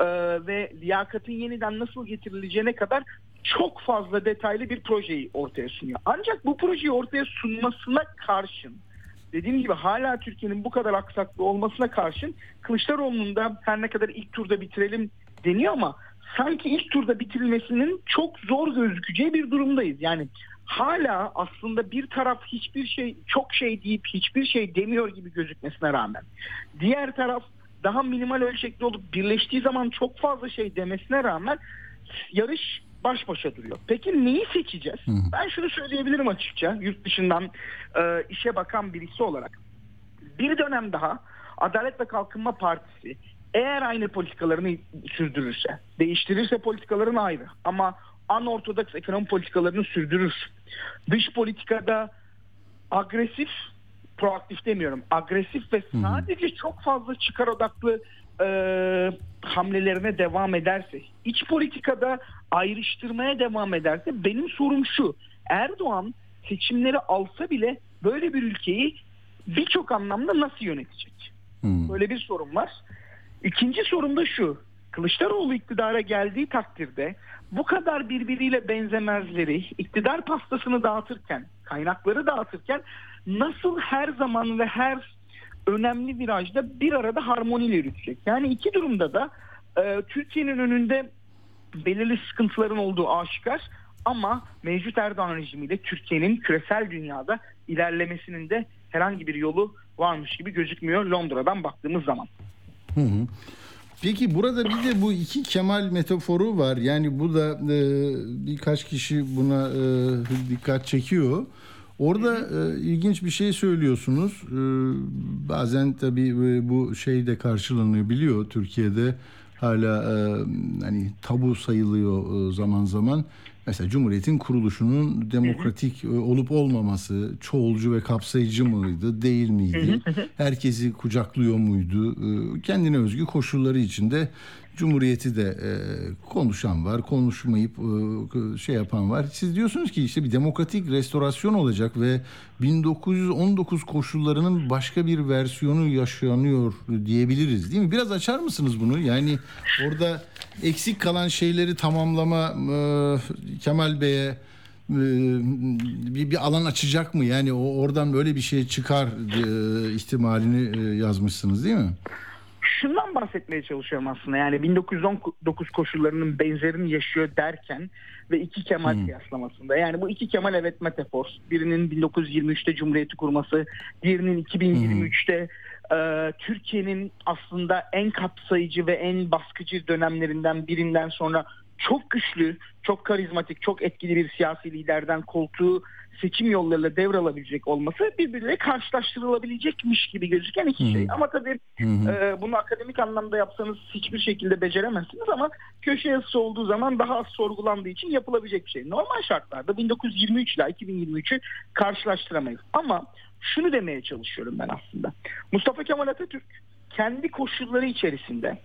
Speaker 3: e, ve liyakatın yeniden nasıl getirileceğine kadar çok fazla detaylı bir projeyi ortaya sunuyor. Ancak bu projeyi ortaya sunmasına karşın dediğim gibi hala Türkiye'nin bu kadar aksaklı olmasına karşın Kılıçdaroğlu'nun da her ne kadar ilk turda bitirelim deniyor ama sanki ilk turda bitirilmesinin çok zor gözükeceği bir durumdayız. Yani hala aslında bir taraf hiçbir şey çok şey deyip hiçbir şey demiyor gibi gözükmesine rağmen diğer taraf daha minimal ölçekli olup birleştiği zaman çok fazla şey demesine rağmen yarış baş başa duruyor. Peki neyi seçeceğiz? Hı. Ben şunu söyleyebilirim açıkça yurt dışından e, işe bakan birisi olarak. Bir dönem daha Adalet ve Kalkınma Partisi eğer aynı politikalarını sürdürürse, değiştirirse politikalarını ayrı ama anortodoks ekonomi politikalarını sürdürür. Dış politikada agresif, proaktif demiyorum, agresif ve sadece çok fazla çıkar odaklı e, hamlelerine devam ederse, iç politikada ayrıştırmaya devam ederse benim sorum şu. Erdoğan seçimleri alsa bile böyle bir ülkeyi birçok anlamda nasıl yönetecek? Hmm. Böyle bir sorun var. İkinci sorum da şu. Kılıçdaroğlu iktidara geldiği takdirde bu kadar birbiriyle benzemezleri iktidar pastasını dağıtırken, kaynakları dağıtırken nasıl her zaman ve her önemli virajda bir arada harmoniyle yürütecek? Yani iki durumda da e, Türkiye'nin önünde belirli sıkıntıların olduğu aşikar ama mevcut Erdoğan rejimiyle Türkiye'nin küresel dünyada ilerlemesinin de herhangi bir yolu varmış gibi gözükmüyor Londra'dan baktığımız zaman.
Speaker 1: Hı hı. Peki burada bir de bu iki Kemal metaforu var. Yani bu da e, birkaç kişi buna e, dikkat çekiyor. Orada e, ilginç bir şey söylüyorsunuz. E, bazen tabii e, bu şey de karşılanıyor biliyor Türkiye'de hala e, hani tabu sayılıyor e, zaman zaman. Mesela Cumhuriyet'in kuruluşunun demokratik hı. olup olmaması, çoğulcu ve kapsayıcı mıydı, değil miydi? Herkesi kucaklıyor muydu? Kendine özgü koşulları içinde Cumhuriyeti de e, konuşan var, konuşmayıp e, şey yapan var. Siz diyorsunuz ki işte bir demokratik restorasyon olacak ve 1919 koşullarının başka bir versiyonu yaşanıyor diyebiliriz değil mi? Biraz açar mısınız bunu? Yani orada eksik kalan şeyleri tamamlama e, Kemal Bey'e e, bir, bir alan açacak mı? Yani o oradan böyle bir şey çıkar e, ihtimalini e, yazmışsınız değil mi?
Speaker 3: Şundan bahsetmeye çalışıyorum aslında. Yani 1919 koşullarının benzerini yaşıyor derken ve iki Kemal hmm. kıyaslamasında. Yani bu iki Kemal evet metafor. Birinin 1923'te Cumhuriyeti kurması, diğerinin 2023'te hmm. e, Türkiye'nin aslında en kapsayıcı ve en baskıcı dönemlerinden birinden sonra çok güçlü, çok karizmatik, çok etkili bir siyasi liderden koltuğu seçim yollarıyla devralabilecek olması birbiriyle karşılaştırılabilecekmiş gibi gözüken iki şey. Ama tabii e, bunu akademik anlamda yapsanız hiçbir şekilde beceremezsiniz ama köşe yazısı olduğu zaman daha az sorgulandığı için yapılabilecek bir şey. Normal şartlarda 1923 ile 2023'ü karşılaştıramayız. Ama şunu demeye çalışıyorum ben aslında. Mustafa Kemal Atatürk kendi koşulları içerisinde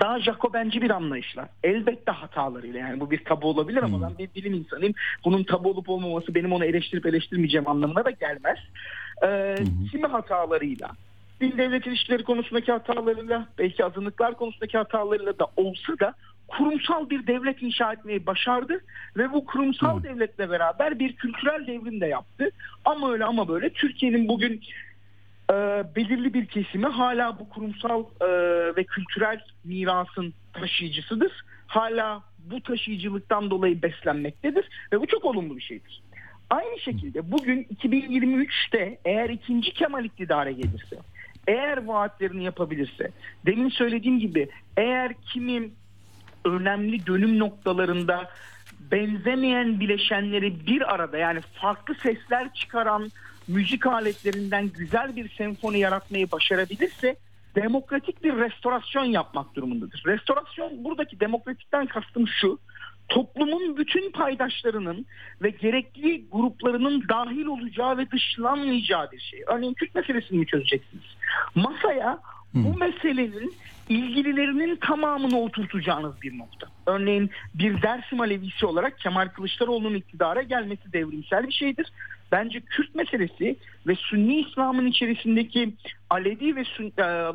Speaker 3: daha Jacobenci bir anlayışla elbette hatalarıyla yani bu bir tabu olabilir ama ben bir bilim insanıyım bunun tabu olup olmaması benim onu eleştirip eleştirmeyeceğim anlamına da gelmez. Ee, kimi hatalarıyla din devlet ilişkileri konusundaki hatalarıyla belki azınlıklar konusundaki hatalarıyla da olsa da kurumsal bir devlet inşa etmeyi başardı ve bu kurumsal devletle beraber bir kültürel devrim de yaptı. Ama öyle ama böyle Türkiye'nin bugün e, belirli bir kesimi hala bu kurumsal e, ve kültürel mirasın taşıyıcısıdır. Hala bu taşıyıcılıktan dolayı beslenmektedir ve bu çok olumlu bir şeydir. Aynı şekilde bugün 2023'te eğer ikinci Kemal iktidara gelirse, eğer vaatlerini yapabilirse, demin söylediğim gibi eğer kimin önemli dönüm noktalarında benzemeyen bileşenleri bir arada yani farklı sesler çıkaran müzik aletlerinden güzel bir senfoni yaratmayı başarabilirse demokratik bir restorasyon yapmak durumundadır. Restorasyon buradaki demokratikten kastım şu. Toplumun bütün paydaşlarının ve gerekli gruplarının dahil olacağı ve dışlanmayacağı bir şey. Örneğin Kürt meselesini mi çözeceksiniz? Masaya bu meselenin ilgililerinin tamamını oturtacağınız bir nokta. Örneğin bir Dersim Alevisi olarak Kemal Kılıçdaroğlu'nun iktidara gelmesi devrimsel bir şeydir. Bence Kürt meselesi ve Sünni İslam'ın içerisindeki Alevi ve Sünni, e,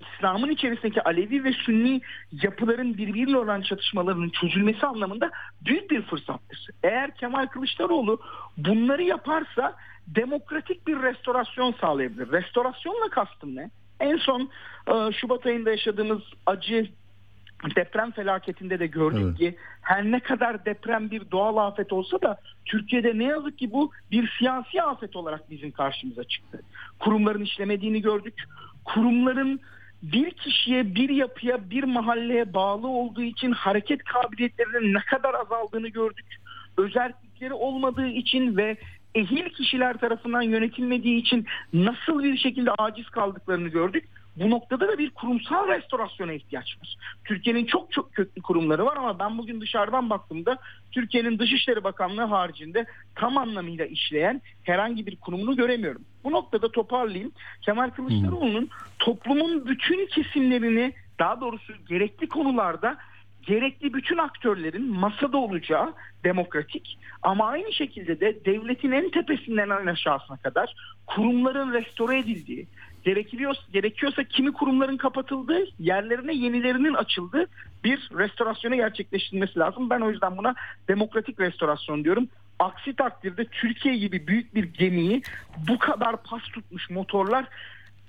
Speaker 3: İslam'ın içerisindeki Alevi ve Sünni yapıların birbiriyle olan çatışmalarının çözülmesi anlamında büyük bir fırsattır. Eğer Kemal Kılıçdaroğlu bunları yaparsa demokratik bir restorasyon sağlayabilir. Restorasyonla kastım ne? En son e, Şubat ayında yaşadığımız acı deprem felaketinde de gördük
Speaker 1: Evet.
Speaker 3: ki her ne kadar deprem bir doğal afet olsa da Türkiye'de ne yazık ki bu bir siyasi afet olarak bizim karşımıza çıktı. Kurumların işlemediğini gördük. Kurumların bir kişiye, bir yapıya, bir mahalleye bağlı olduğu için hareket kabiliyetlerinin ne kadar azaldığını gördük. Özellikleri olmadığı için ve ehil kişiler tarafından yönetilmediği için nasıl bir şekilde aciz kaldıklarını gördük. Bu noktada da bir kurumsal restorasyona ihtiyaç var. Türkiye'nin çok çok köklü kurumları var ama ben bugün dışarıdan baktığımda Türkiye'nin Dışişleri Bakanlığı haricinde tam anlamıyla işleyen herhangi bir kurumunu göremiyorum. Bu noktada toparlayayım. Kemal Kılıçdaroğlu'nun toplumun bütün kesimlerini daha doğrusu gerekli konularda gerekli bütün aktörlerin masada olacağı demokratik ama aynı şekilde de devletin en tepesinden en aşağısına kadar kurumların restore edildiği, gerekiyorsa, gerekiyorsa kimi kurumların kapatıldığı, yerlerine yenilerinin açıldığı bir restorasyonu gerçekleştirilmesi lazım. Ben o yüzden buna demokratik restorasyon diyorum. Aksi takdirde Türkiye gibi büyük bir gemiyi bu kadar pas tutmuş motorlar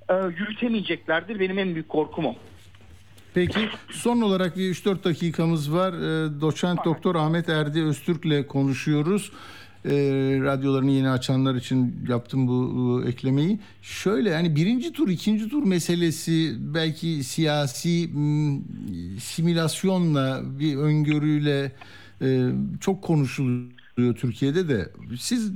Speaker 3: e, yürütemeyeceklerdir. Benim en büyük korkum o.
Speaker 1: Peki son olarak bir 3-4 dakikamız var. Ee, Doçent Doktor Ahmet Erdi Öztürk'le konuşuyoruz. Ee, radyolarını yeni açanlar için yaptım bu, bu eklemeyi. Şöyle yani birinci tur, ikinci tur meselesi belki siyasi m, simülasyonla bir öngörüyle e, çok konuşuluyor Türkiye'de de. Siz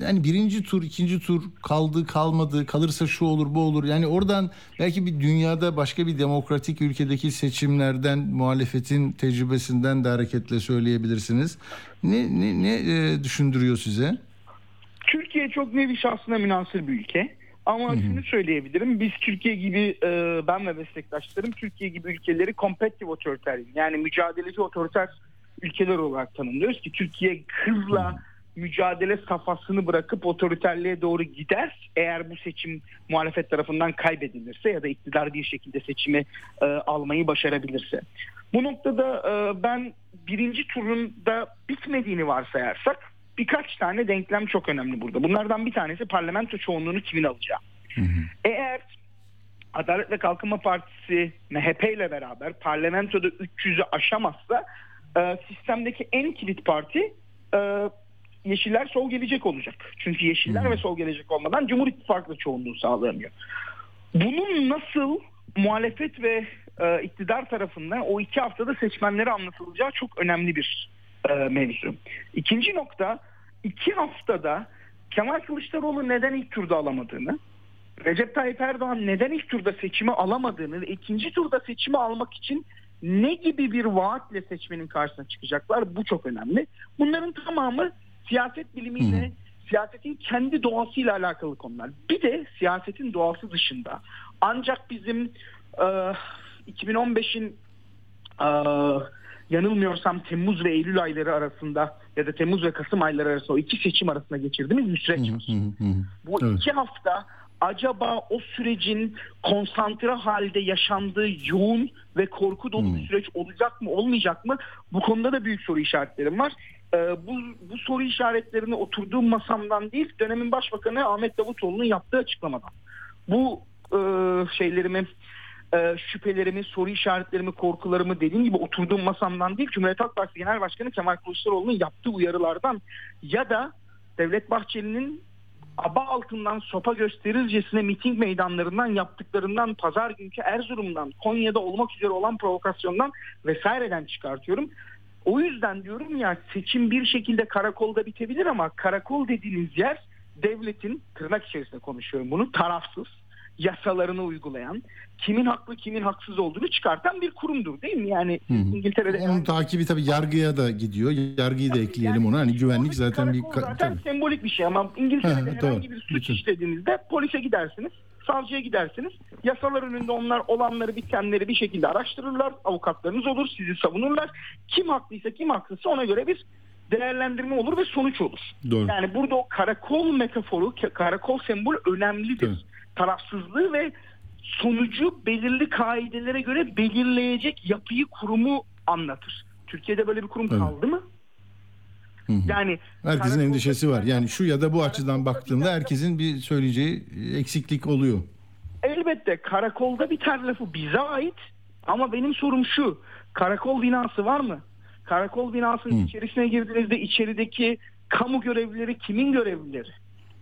Speaker 1: yani birinci tur, ikinci tur kaldı, kalmadı, kalırsa şu olur, bu olur. Yani oradan belki bir dünyada başka bir demokratik ülkedeki seçimlerden, muhalefetin tecrübesinden de hareketle söyleyebilirsiniz. Ne ne ne e, düşündürüyor size?
Speaker 3: Türkiye çok nevi şahsına münasır bir ülke. Ama şunu söyleyebilirim. Biz Türkiye gibi e, ben ve meslektaşlarım Türkiye gibi ülkeleri competitive otoriter yani mücadeleci otoriter ülkeler olarak tanımlıyoruz ki Türkiye hızla mücadele safhasını bırakıp otoriterliğe doğru gider eğer bu seçim muhalefet tarafından kaybedilirse ya da iktidar bir şekilde seçimi e, almayı başarabilirse. Bu noktada e, ben birinci turun da bitmediğini varsayarsak birkaç tane denklem çok önemli burada. Bunlardan bir tanesi parlamento çoğunluğunu kimin alacağı. Eğer Adalet ve Kalkınma Partisi MHP ile beraber parlamentoda 300'ü aşamazsa e, sistemdeki en kilit parti e, Yeşiller Sol Gelecek olacak. Çünkü Yeşiller ve Sol Gelecek olmadan Cumhur İttifakı çoğunluğu sağlayamıyor. Bunun nasıl muhalefet ve e, iktidar tarafından o iki haftada seçmenlere anlatılacağı çok önemli bir e, mevzu. İkinci nokta iki haftada Kemal Kılıçdaroğlu neden ilk turda alamadığını, Recep Tayyip Erdoğan neden ilk turda seçimi alamadığını ve ikinci turda seçimi almak için ne gibi bir vaatle seçmenin karşısına çıkacaklar bu çok önemli. Bunların tamamı siyaset bilimiyle, siyasetin kendi doğasıyla alakalı konular. Bir de siyasetin doğası dışında ancak bizim e, 2015'in e, yanılmıyorsam Temmuz ve Eylül ayları arasında ya da Temmuz ve Kasım ayları arasında o iki seçim arasında geçirdiğimiz bir süreç var. Bu iki hafta acaba o sürecin konsantre halde yaşandığı yoğun ve korku dolu bir süreç olacak mı olmayacak mı? Bu konuda da büyük soru işaretlerim var. Ee, bu, bu soru işaretlerini oturduğum masamdan değil dönemin başbakanı Ahmet Davutoğlu'nun yaptığı açıklamadan. Bu e, şeylerimi e, şüphelerimi, soru işaretlerimi, korkularımı dediğim gibi oturduğum masamdan değil Cumhuriyet Halk Partisi Genel Başkanı Kemal Kılıçdaroğlu'nun yaptığı uyarılardan ya da Devlet Bahçeli'nin aba altından sopa gösterircesine miting meydanlarından yaptıklarından pazar günkü Erzurum'dan Konya'da olmak üzere olan provokasyondan vesaireden çıkartıyorum. O yüzden diyorum ya seçim bir şekilde karakolda bitebilir ama karakol dediğiniz yer devletin tırnak içerisinde konuşuyorum bunu tarafsız yasalarını uygulayan kimin haklı kimin haksız olduğunu çıkartan bir kurumdur değil mi? Yani İngiltere'de
Speaker 1: Onun takibi tabii yargıya da gidiyor. Yargıyı da ekleyelim ona. Hani güvenlik zaten bir...
Speaker 3: zaten
Speaker 1: tabii.
Speaker 3: sembolik bir şey ama İngiltere'de
Speaker 1: Ha,
Speaker 3: herhangi bir suç
Speaker 1: Bütün.
Speaker 3: işlediğinizde polise gidersiniz, savcıya gidersiniz. Yasalar önünde onlar olanları bitenleri bir şekilde araştırırlar. Avukatlarınız olur, sizi savunurlar. Kim haklıysa kim haksızsa ona göre bir değerlendirme olur ve sonuç olur.
Speaker 1: Doğru.
Speaker 3: Yani burada o karakol metaforu, karakol sembolü önemlidir.
Speaker 1: Evet.
Speaker 3: Tarafsızlığı ve sonucu belirli kaidelere göre belirleyecek yapıyı kurumu anlatır. Türkiye'de böyle bir kurum
Speaker 1: Evet.
Speaker 3: kaldı mı?
Speaker 1: Hı hı.
Speaker 3: Yani
Speaker 1: Herkesin endişesi var. Yani şu ya da bu açıdan baktığında herkesin bir söyleyeceği eksiklik oluyor.
Speaker 3: Elbette karakolda biter lafı bize ait ama benim sorum şu. Karakol binası var mı? Karakol binasının içerisine girdiğinizde içerideki kamu görevlileri kimin görevlileri?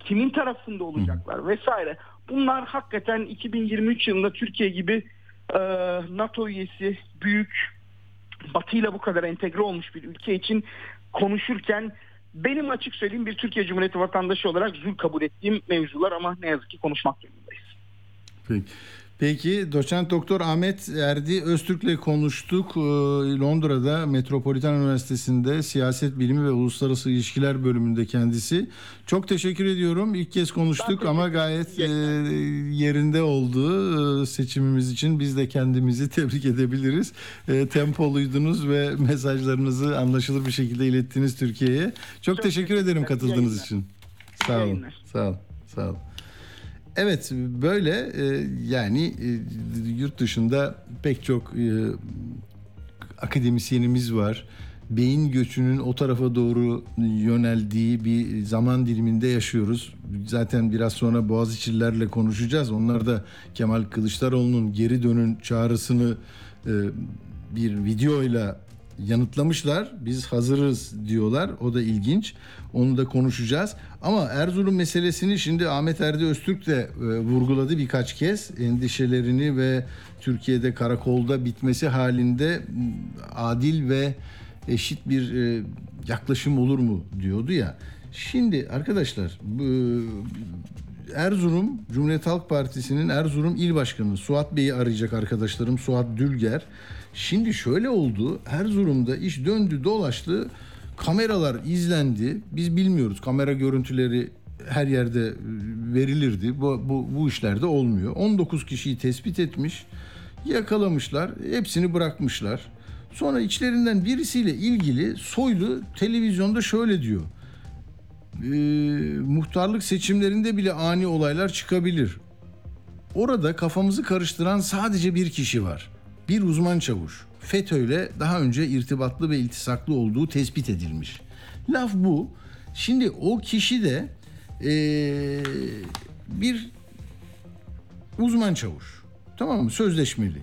Speaker 3: Kimin tarafında olacaklar vesaire. Bunlar hakikaten 2023 yılında Türkiye gibi e, NATO üyesi büyük Batı ile bu kadar entegre olmuş bir ülke için konuşurken benim açık söyleyeyim bir Türkiye Cumhuriyeti vatandaşı olarak zul kabul ettiğim mevzular ama ne yazık ki konuşmak durumundayız.
Speaker 1: Peki. Peki doçent doktor Ahmet Erdi Öztürk'le konuştuk. Ee, Londra'da Metropolitan Üniversitesi'nde siyaset bilimi ve uluslararası ilişkiler bölümünde kendisi. Çok teşekkür ediyorum. İlk kez konuştuk ama gayet e, yerinde oldu e, seçimimiz için. Biz de kendimizi tebrik edebiliriz. E, tempoluydunuz ve mesajlarınızı anlaşılır bir şekilde ilettiniz Türkiye'ye. Çok, teşekkür ederim
Speaker 3: teşekkürler.
Speaker 1: katıldığınız için. Sağ olun. Sağ olun. Sağ olun. Evet böyle e, yani e, yurt dışında pek çok e, akademisyenimiz var. Beyin göçünün o tarafa doğru yöneldiği bir zaman diliminde yaşıyoruz. Zaten biraz sonra Boğaziçi'lilerle konuşacağız. Onlar da Kemal Kılıçdaroğlu'nun geri dönün çağrısını bir videoyla yanıtlamışlar. Biz hazırız diyorlar. O da ilginç. Onu da konuşacağız. Ama Erzurum meselesini şimdi Ahmet Erdi Öztürk de e, vurguladı birkaç kez. Endişelerini ve Türkiye'de karakolda bitmesi halinde adil ve eşit bir e, yaklaşım olur mu diyordu ya. Şimdi arkadaşlar bu Erzurum Cumhuriyet Halk Partisi'nin Erzurum İl Başkanı Suat Bey'i arayacak arkadaşlarım Suat Dülger. Şimdi şöyle oldu. Erzurum'da iş döndü dolaştı. Kameralar izlendi. Biz bilmiyoruz. Kamera görüntüleri her yerde e, verilirdi. Bu, bu, bu işlerde olmuyor. 19 kişiyi tespit etmiş. Yakalamışlar. Hepsini bırakmışlar. Sonra içlerinden birisiyle ilgili Soylu televizyonda şöyle diyor e, muhtarlık seçimlerinde bile ani olaylar çıkabilir. Orada kafamızı karıştıran sadece bir kişi var. Bir uzman çavuş. FETÖ'yle daha önce irtibatlı ve iltisaklı olduğu tespit edilmiş. Laf bu. Şimdi o kişi de e, bir uzman çavuş. Tamam mı? Sözleşmeli.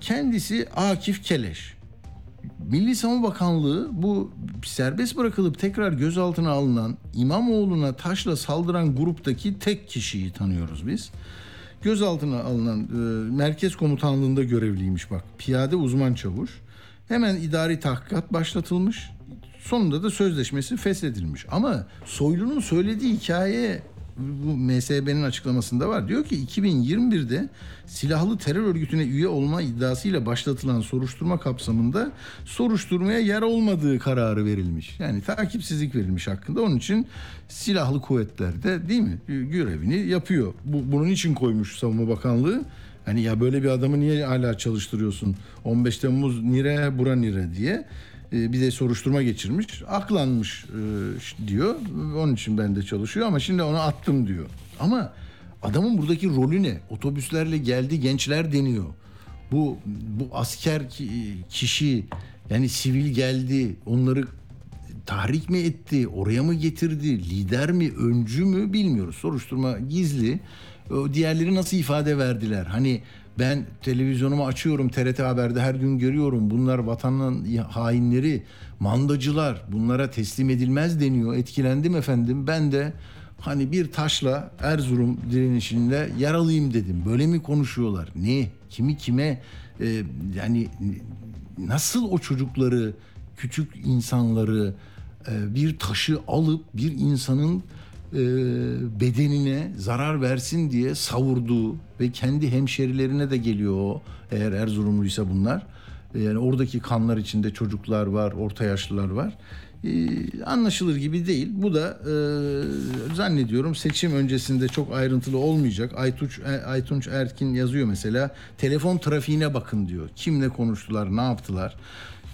Speaker 1: Kendisi Akif Keleş. Milli Savunma Bakanlığı bu serbest bırakılıp tekrar gözaltına alınan İmamoğlu'na taşla saldıran gruptaki tek kişiyi tanıyoruz biz. Gözaltına alınan e, merkez komutanlığında görevliymiş bak. Piyade uzman çavuş. Hemen idari tahkikat başlatılmış. Sonunda da sözleşmesi feshedilmiş. Ama Soylu'nun söylediği hikaye bu MSB'nin açıklamasında var. Diyor ki 2021'de silahlı terör örgütüne üye olma iddiasıyla başlatılan soruşturma kapsamında soruşturmaya yer olmadığı kararı verilmiş. Yani takipsizlik verilmiş hakkında. Onun için silahlı kuvvetlerde değil mi görevini yapıyor. Bu, bunun için koymuş Savunma Bakanlığı. Hani ya böyle bir adamı niye hala çalıştırıyorsun? 15 Temmuz nire bura nire diye e, bir de soruşturma geçirmiş. Aklanmış e, diyor. Onun için ben de çalışıyor ama şimdi onu attım diyor. Ama adamın buradaki rolü ne? Otobüslerle geldi gençler deniyor. Bu bu asker kişi yani sivil geldi. Onları tahrik mi etti? Oraya mı getirdi? Lider mi? Öncü mü? Bilmiyoruz. Soruşturma gizli. Diğerleri nasıl ifade verdiler? Hani ben televizyonumu açıyorum TRT Haber'de her gün görüyorum. Bunlar vatanın hainleri, mandacılar. Bunlara teslim edilmez deniyor. Etkilendim efendim. Ben de hani bir taşla Erzurum direnişinde yer alayım dedim. Böyle mi konuşuyorlar? Ne? Kimi kime? Ee, yani nasıl o çocukları, küçük insanları e, bir taşı alıp bir insanın e, bedenine zarar versin diye savurduğu ve kendi hemşerilerine de geliyor o eğer Erzurumluysa bunlar. E, yani oradaki kanlar içinde çocuklar var, orta yaşlılar var. Ee, anlaşılır gibi değil. Bu da e, zannediyorum seçim öncesinde çok ayrıntılı olmayacak. Aytunç, e, Aytunç Erkin yazıyor mesela. Telefon trafiğine bakın diyor. Kimle konuştular, ne yaptılar?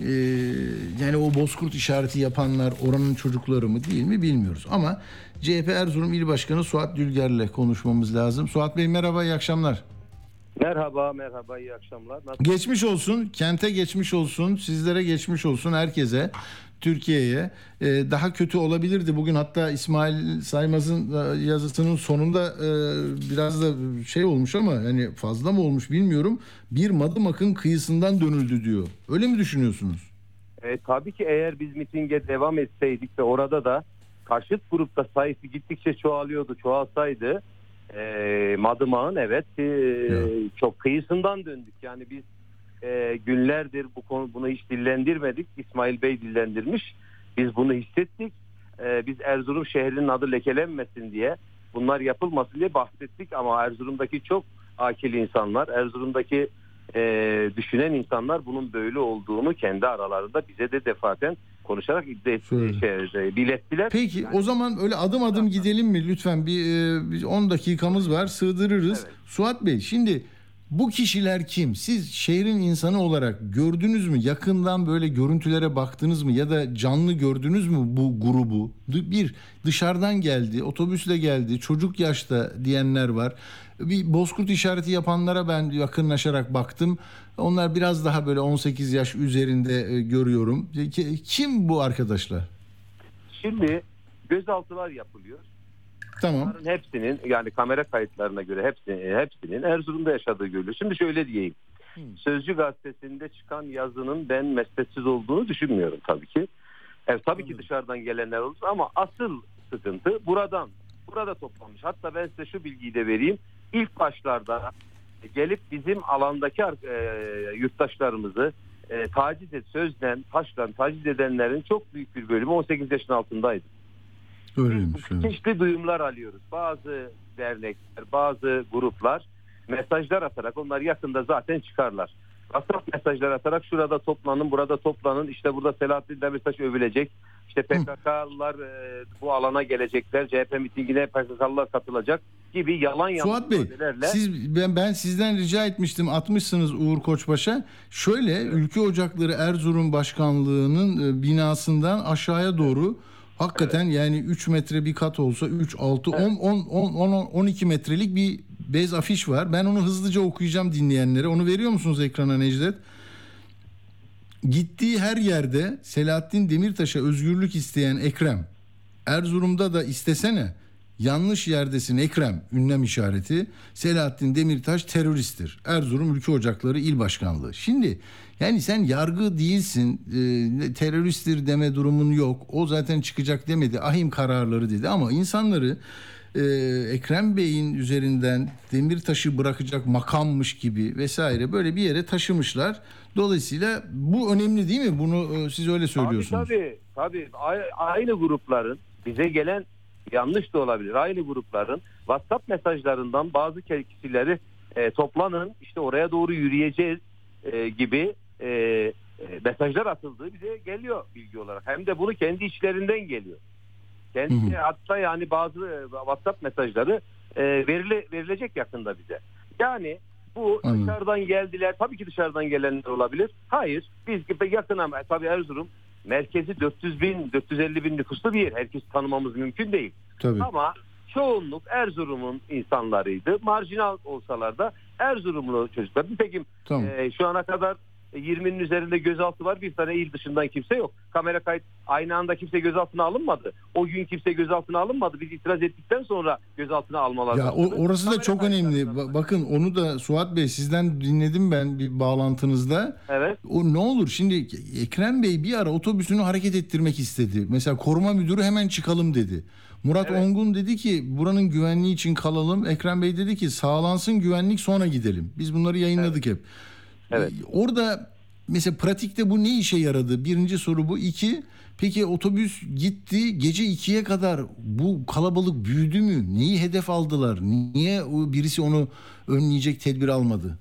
Speaker 1: Ee, yani o bozkurt işareti yapanlar oranın çocukları mı değil mi bilmiyoruz. Ama CHP Erzurum İl Başkanı Suat Dülger'le konuşmamız lazım. Suat Bey merhaba, iyi akşamlar.
Speaker 4: Merhaba, merhaba, iyi akşamlar.
Speaker 1: Nasıl? Geçmiş olsun, kente geçmiş olsun, sizlere geçmiş olsun, herkese. Türkiye'ye e, daha kötü olabilirdi. Bugün hatta İsmail Saymaz'ın e, yazısının sonunda e, biraz da şey olmuş ama yani fazla mı olmuş bilmiyorum. Bir Madımak'ın kıyısından dönüldü diyor. Öyle mi düşünüyorsunuz?
Speaker 4: E, tabii ki eğer biz mitinge devam etseydik ve orada da karşıt grupta sayısı gittikçe çoğalıyordu, çoğalsaydı e, Madımak'ın evet e, çok kıyısından döndük. Yani biz e, günlerdir bu konu bunu hiç dillendirmedik. İsmail Bey dillendirmiş. Biz bunu hissettik. E, biz Erzurum şehrinin adı lekelenmesin diye bunlar yapılmasın diye bahsettik ama Erzurum'daki çok akil insanlar, Erzurum'daki e, düşünen insanlar bunun böyle olduğunu kendi aralarında bize de defaten konuşarak iddia şey, bilettiler.
Speaker 1: Peki yani, o zaman öyle adım adım gidelim mi lütfen bir, 10 dakikamız var sığdırırız. Evet. Suat Bey şimdi bu kişiler kim? Siz şehrin insanı olarak gördünüz mü? Yakından böyle görüntülere baktınız mı? Ya da canlı gördünüz mü bu grubu? Bir, dışarıdan geldi, otobüsle geldi, çocuk yaşta diyenler var. Bir bozkurt işareti yapanlara ben yakınlaşarak baktım. Onlar biraz daha böyle 18 yaş üzerinde e, görüyorum. Kim bu arkadaşlar?
Speaker 4: Şimdi gözaltılar yapılıyor.
Speaker 1: Tamam.
Speaker 4: Bunların hepsinin yani kamera kayıtlarına göre hepsinin, hepsinin Erzurum'da yaşadığı görülüyor. Şimdi şöyle diyeyim. Hmm. Sözcü gazetesinde çıkan yazının ben mesleksiz olduğunu düşünmüyorum tabii ki. Evet, tabii Anladım. ki dışarıdan gelenler olur ama asıl sıkıntı buradan. Burada toplanmış. Hatta ben size şu bilgiyi de vereyim. İlk başlarda gelip bizim alandaki e, yurttaşlarımızı e, taciz et, sözden, taştan taciz edenlerin çok büyük bir bölümü 18 yaşın altındaydı.
Speaker 1: Öyleymiş.
Speaker 4: Çeşitli duyumlar alıyoruz. Bazı dernekler, bazı gruplar mesajlar atarak onlar yakında zaten çıkarlar. WhatsApp mesajlar atarak şurada toplanın, burada toplanın, işte burada Selahattin Demirtaş övülecek. İşte PKK'lılar e, bu alana gelecekler, CHP mitingine PKK'lılar katılacak gibi yalan yalan
Speaker 1: Suat Bey, siz, ben, ben sizden rica etmiştim, atmışsınız Uğur Koçbaş'a. Şöyle, evet. Ülke Ocakları Erzurum Başkanlığı'nın e, binasından aşağıya doğru Hakikaten evet. yani 3 metre bir kat olsa 3, 6, evet. 10, 10, 10, 10, 12 metrelik bir bez afiş var. Ben onu hızlıca okuyacağım dinleyenlere. Onu veriyor musunuz ekrana Necdet? Gittiği her yerde Selahattin Demirtaş'a özgürlük isteyen Ekrem. Erzurum'da da istesene. Yanlış yerdesin Ekrem ünlem işareti. Selahattin Demirtaş teröristtir. Erzurum Ülke Ocakları İl Başkanlığı. Şimdi yani sen yargı değilsin, e, teröristtir deme durumun yok. O zaten çıkacak demedi. Ahim kararları dedi ama insanları e, Ekrem Bey'in üzerinden Demirtaş'ı bırakacak makammış gibi vesaire böyle bir yere taşımışlar. Dolayısıyla bu önemli değil mi? Bunu e, siz öyle söylüyorsunuz.
Speaker 4: Tabii tabii. tabii. A- Aynı grupların bize gelen yanlış da olabilir. Aynı grupların WhatsApp mesajlarından bazı kişileri e, toplanın işte oraya doğru yürüyeceğiz e, gibi e, e, mesajlar atıldığı bize geliyor bilgi olarak. Hem de bunu kendi içlerinden geliyor. Kendi
Speaker 1: Hı hı.
Speaker 4: hatta yani bazı e, WhatsApp mesajları e, verile, verilecek yakında bize. Yani bu
Speaker 1: Anladım.
Speaker 4: dışarıdan geldiler. Tabii ki dışarıdan gelenler olabilir. Hayır. Biz gibi yakın ama tabii Erzurum merkezi 400 bin, 450 bin nüfuslu bir yer. Herkes tanımamız mümkün değil.
Speaker 1: Tabii.
Speaker 4: Ama çoğunluk Erzurum'un insanlarıydı. Marjinal olsalar da Erzurumlu çocuklar. Nitekim
Speaker 1: Tamam.
Speaker 4: e, şu ana kadar 20'nin üzerinde gözaltı var. Bir tane il dışından kimse yok. Kamera kayıt aynı anda kimse gözaltına alınmadı. O gün kimse gözaltına alınmadı. Biz itiraz ettikten sonra gözaltına almalar.
Speaker 1: Ya o, orası da
Speaker 4: Kamera
Speaker 1: çok önemli. Ba- bakın onu da Suat Bey sizden dinledim ben bir bağlantınızda.
Speaker 4: Evet.
Speaker 1: O ne olur şimdi Ekrem Bey bir ara otobüsünü hareket ettirmek istedi. Mesela koruma müdürü hemen çıkalım dedi. Murat
Speaker 4: Evet.
Speaker 1: Ongun dedi ki buranın güvenliği için kalalım. Ekrem Bey dedi ki sağlansın güvenlik sonra gidelim. Biz bunları yayınladık hep.
Speaker 4: Evet.
Speaker 1: Ee, Orada mesela pratikte bu ne işe yaradı? Birinci soru bu. İki, peki otobüs gitti gece ikiye kadar bu kalabalık büyüdü mü? Neyi hedef aldılar? Niye birisi onu önleyecek tedbir almadı?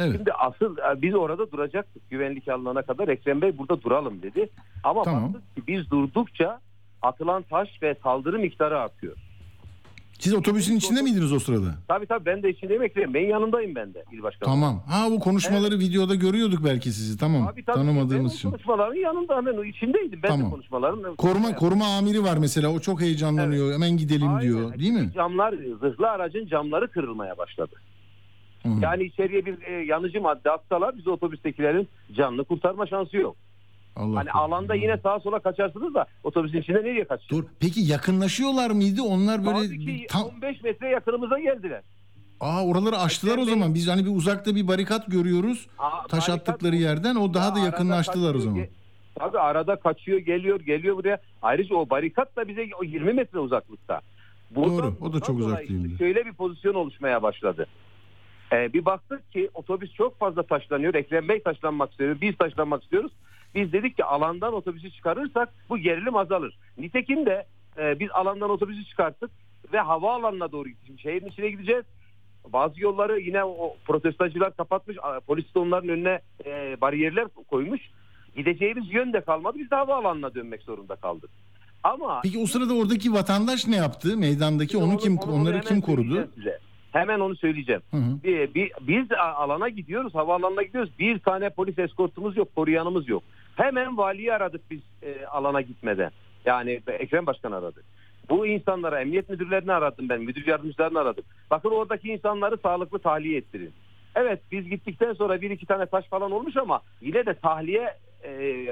Speaker 1: Evet.
Speaker 4: Şimdi asıl e, biz orada duracaktık güvenlik alınana kadar. Ekrem Bey burada duralım dedi. Ama
Speaker 1: Tamam.
Speaker 4: baktık ki biz durdukça atılan taş ve saldırı miktarı artıyor.
Speaker 1: Siz otobüsün içinde miydiniz o sırada?
Speaker 4: Tabii tabii ben de içindeyim Ekrem. Bey'in yanındayım ben de il başkanı.
Speaker 1: Tamam. Ha bu konuşmaları videoda görüyorduk belki sizi. Tamam.
Speaker 4: Tabii, tabii.
Speaker 1: Tanımadığımız
Speaker 4: Ben
Speaker 1: için.
Speaker 4: konuşmaların yanında hemen o içindeydim. Ben
Speaker 1: Tamam.
Speaker 4: de konuşmaların.
Speaker 1: Koruma koruma amiri var mesela. O çok heyecanlanıyor. Hemen gidelim
Speaker 4: Aynen.
Speaker 1: diyor. Değil mi?
Speaker 4: Camlar, zırhlı aracın camları kırılmaya başladı.
Speaker 1: Hı.
Speaker 4: Yani içeriye bir e, yanıcı madde atsalar biz otobüstekilerin canını kurtarma şansı yok.
Speaker 1: Allah
Speaker 4: Hani
Speaker 1: korusun.
Speaker 4: alanda yine sağa sola kaçarsınız da otobüsün içinde nereye kaçacaksınız?
Speaker 1: Dur. Peki yakınlaşıyorlar mıydı? Onlar böyle
Speaker 4: ki
Speaker 1: tam
Speaker 4: 15 metre yakınımıza geldiler.
Speaker 1: Aa oraları açtılar o zaman. Biz hani bir uzakta bir barikat görüyoruz.
Speaker 4: Aa,
Speaker 1: Taş
Speaker 4: barikat
Speaker 1: attıkları
Speaker 4: bu.
Speaker 1: yerden o daha da
Speaker 4: Ya
Speaker 1: yakınlaştılar o zaman.
Speaker 4: ge- Tabii arada kaçıyor, geliyor, geliyor buraya. Ayrıca o barikat da bize o 20 metre uzaklıkta.
Speaker 1: Doğru, o da çok uzak
Speaker 4: dolayı
Speaker 1: değildi.
Speaker 4: Şöyle bir pozisyon oluşmaya başladı. Ee, bir baktık ki otobüs çok fazla taşlanıyor. Ekrem Bey taşlanmak istiyor. Biz taşlanmak istiyoruz. Biz dedik ki alandan otobüsü çıkarırsak bu gerilim azalır. Nitekim de e, biz alandan otobüsü çıkarttık ve havaalanına doğru. Şimdi şehrin içine gideceğiz. Bazı yolları yine o protestocular kapatmış. Polis de onların önüne e, bariyerler koymuş. Gideceğimiz yön de kalmadı. Biz de havaalanına dönmek zorunda kaldık. Ama
Speaker 1: Peki o sırada oradaki vatandaş ne yaptı? Meydandaki onu kim
Speaker 4: onu-
Speaker 1: onları kim korudu?
Speaker 4: size. Hemen onu söyleyeceğim.
Speaker 1: Hı hı.
Speaker 4: Bir, bir- biz alana gidiyoruz, havaalanına gidiyoruz. Bir tane polis eskortumuz yok, koruyanımız yok. Hemen valiyi aradık biz e, alana gitmeden. Yani Ekrem Başkan aradı. Bu insanlara, emniyet müdürlerini aradım ben, müdür yardımcılarını aradım. Bakın oradaki insanları sağlıklı tahliye ettirin. Evet biz gittikten sonra bir iki tane taş falan olmuş ama yine de tahliye e,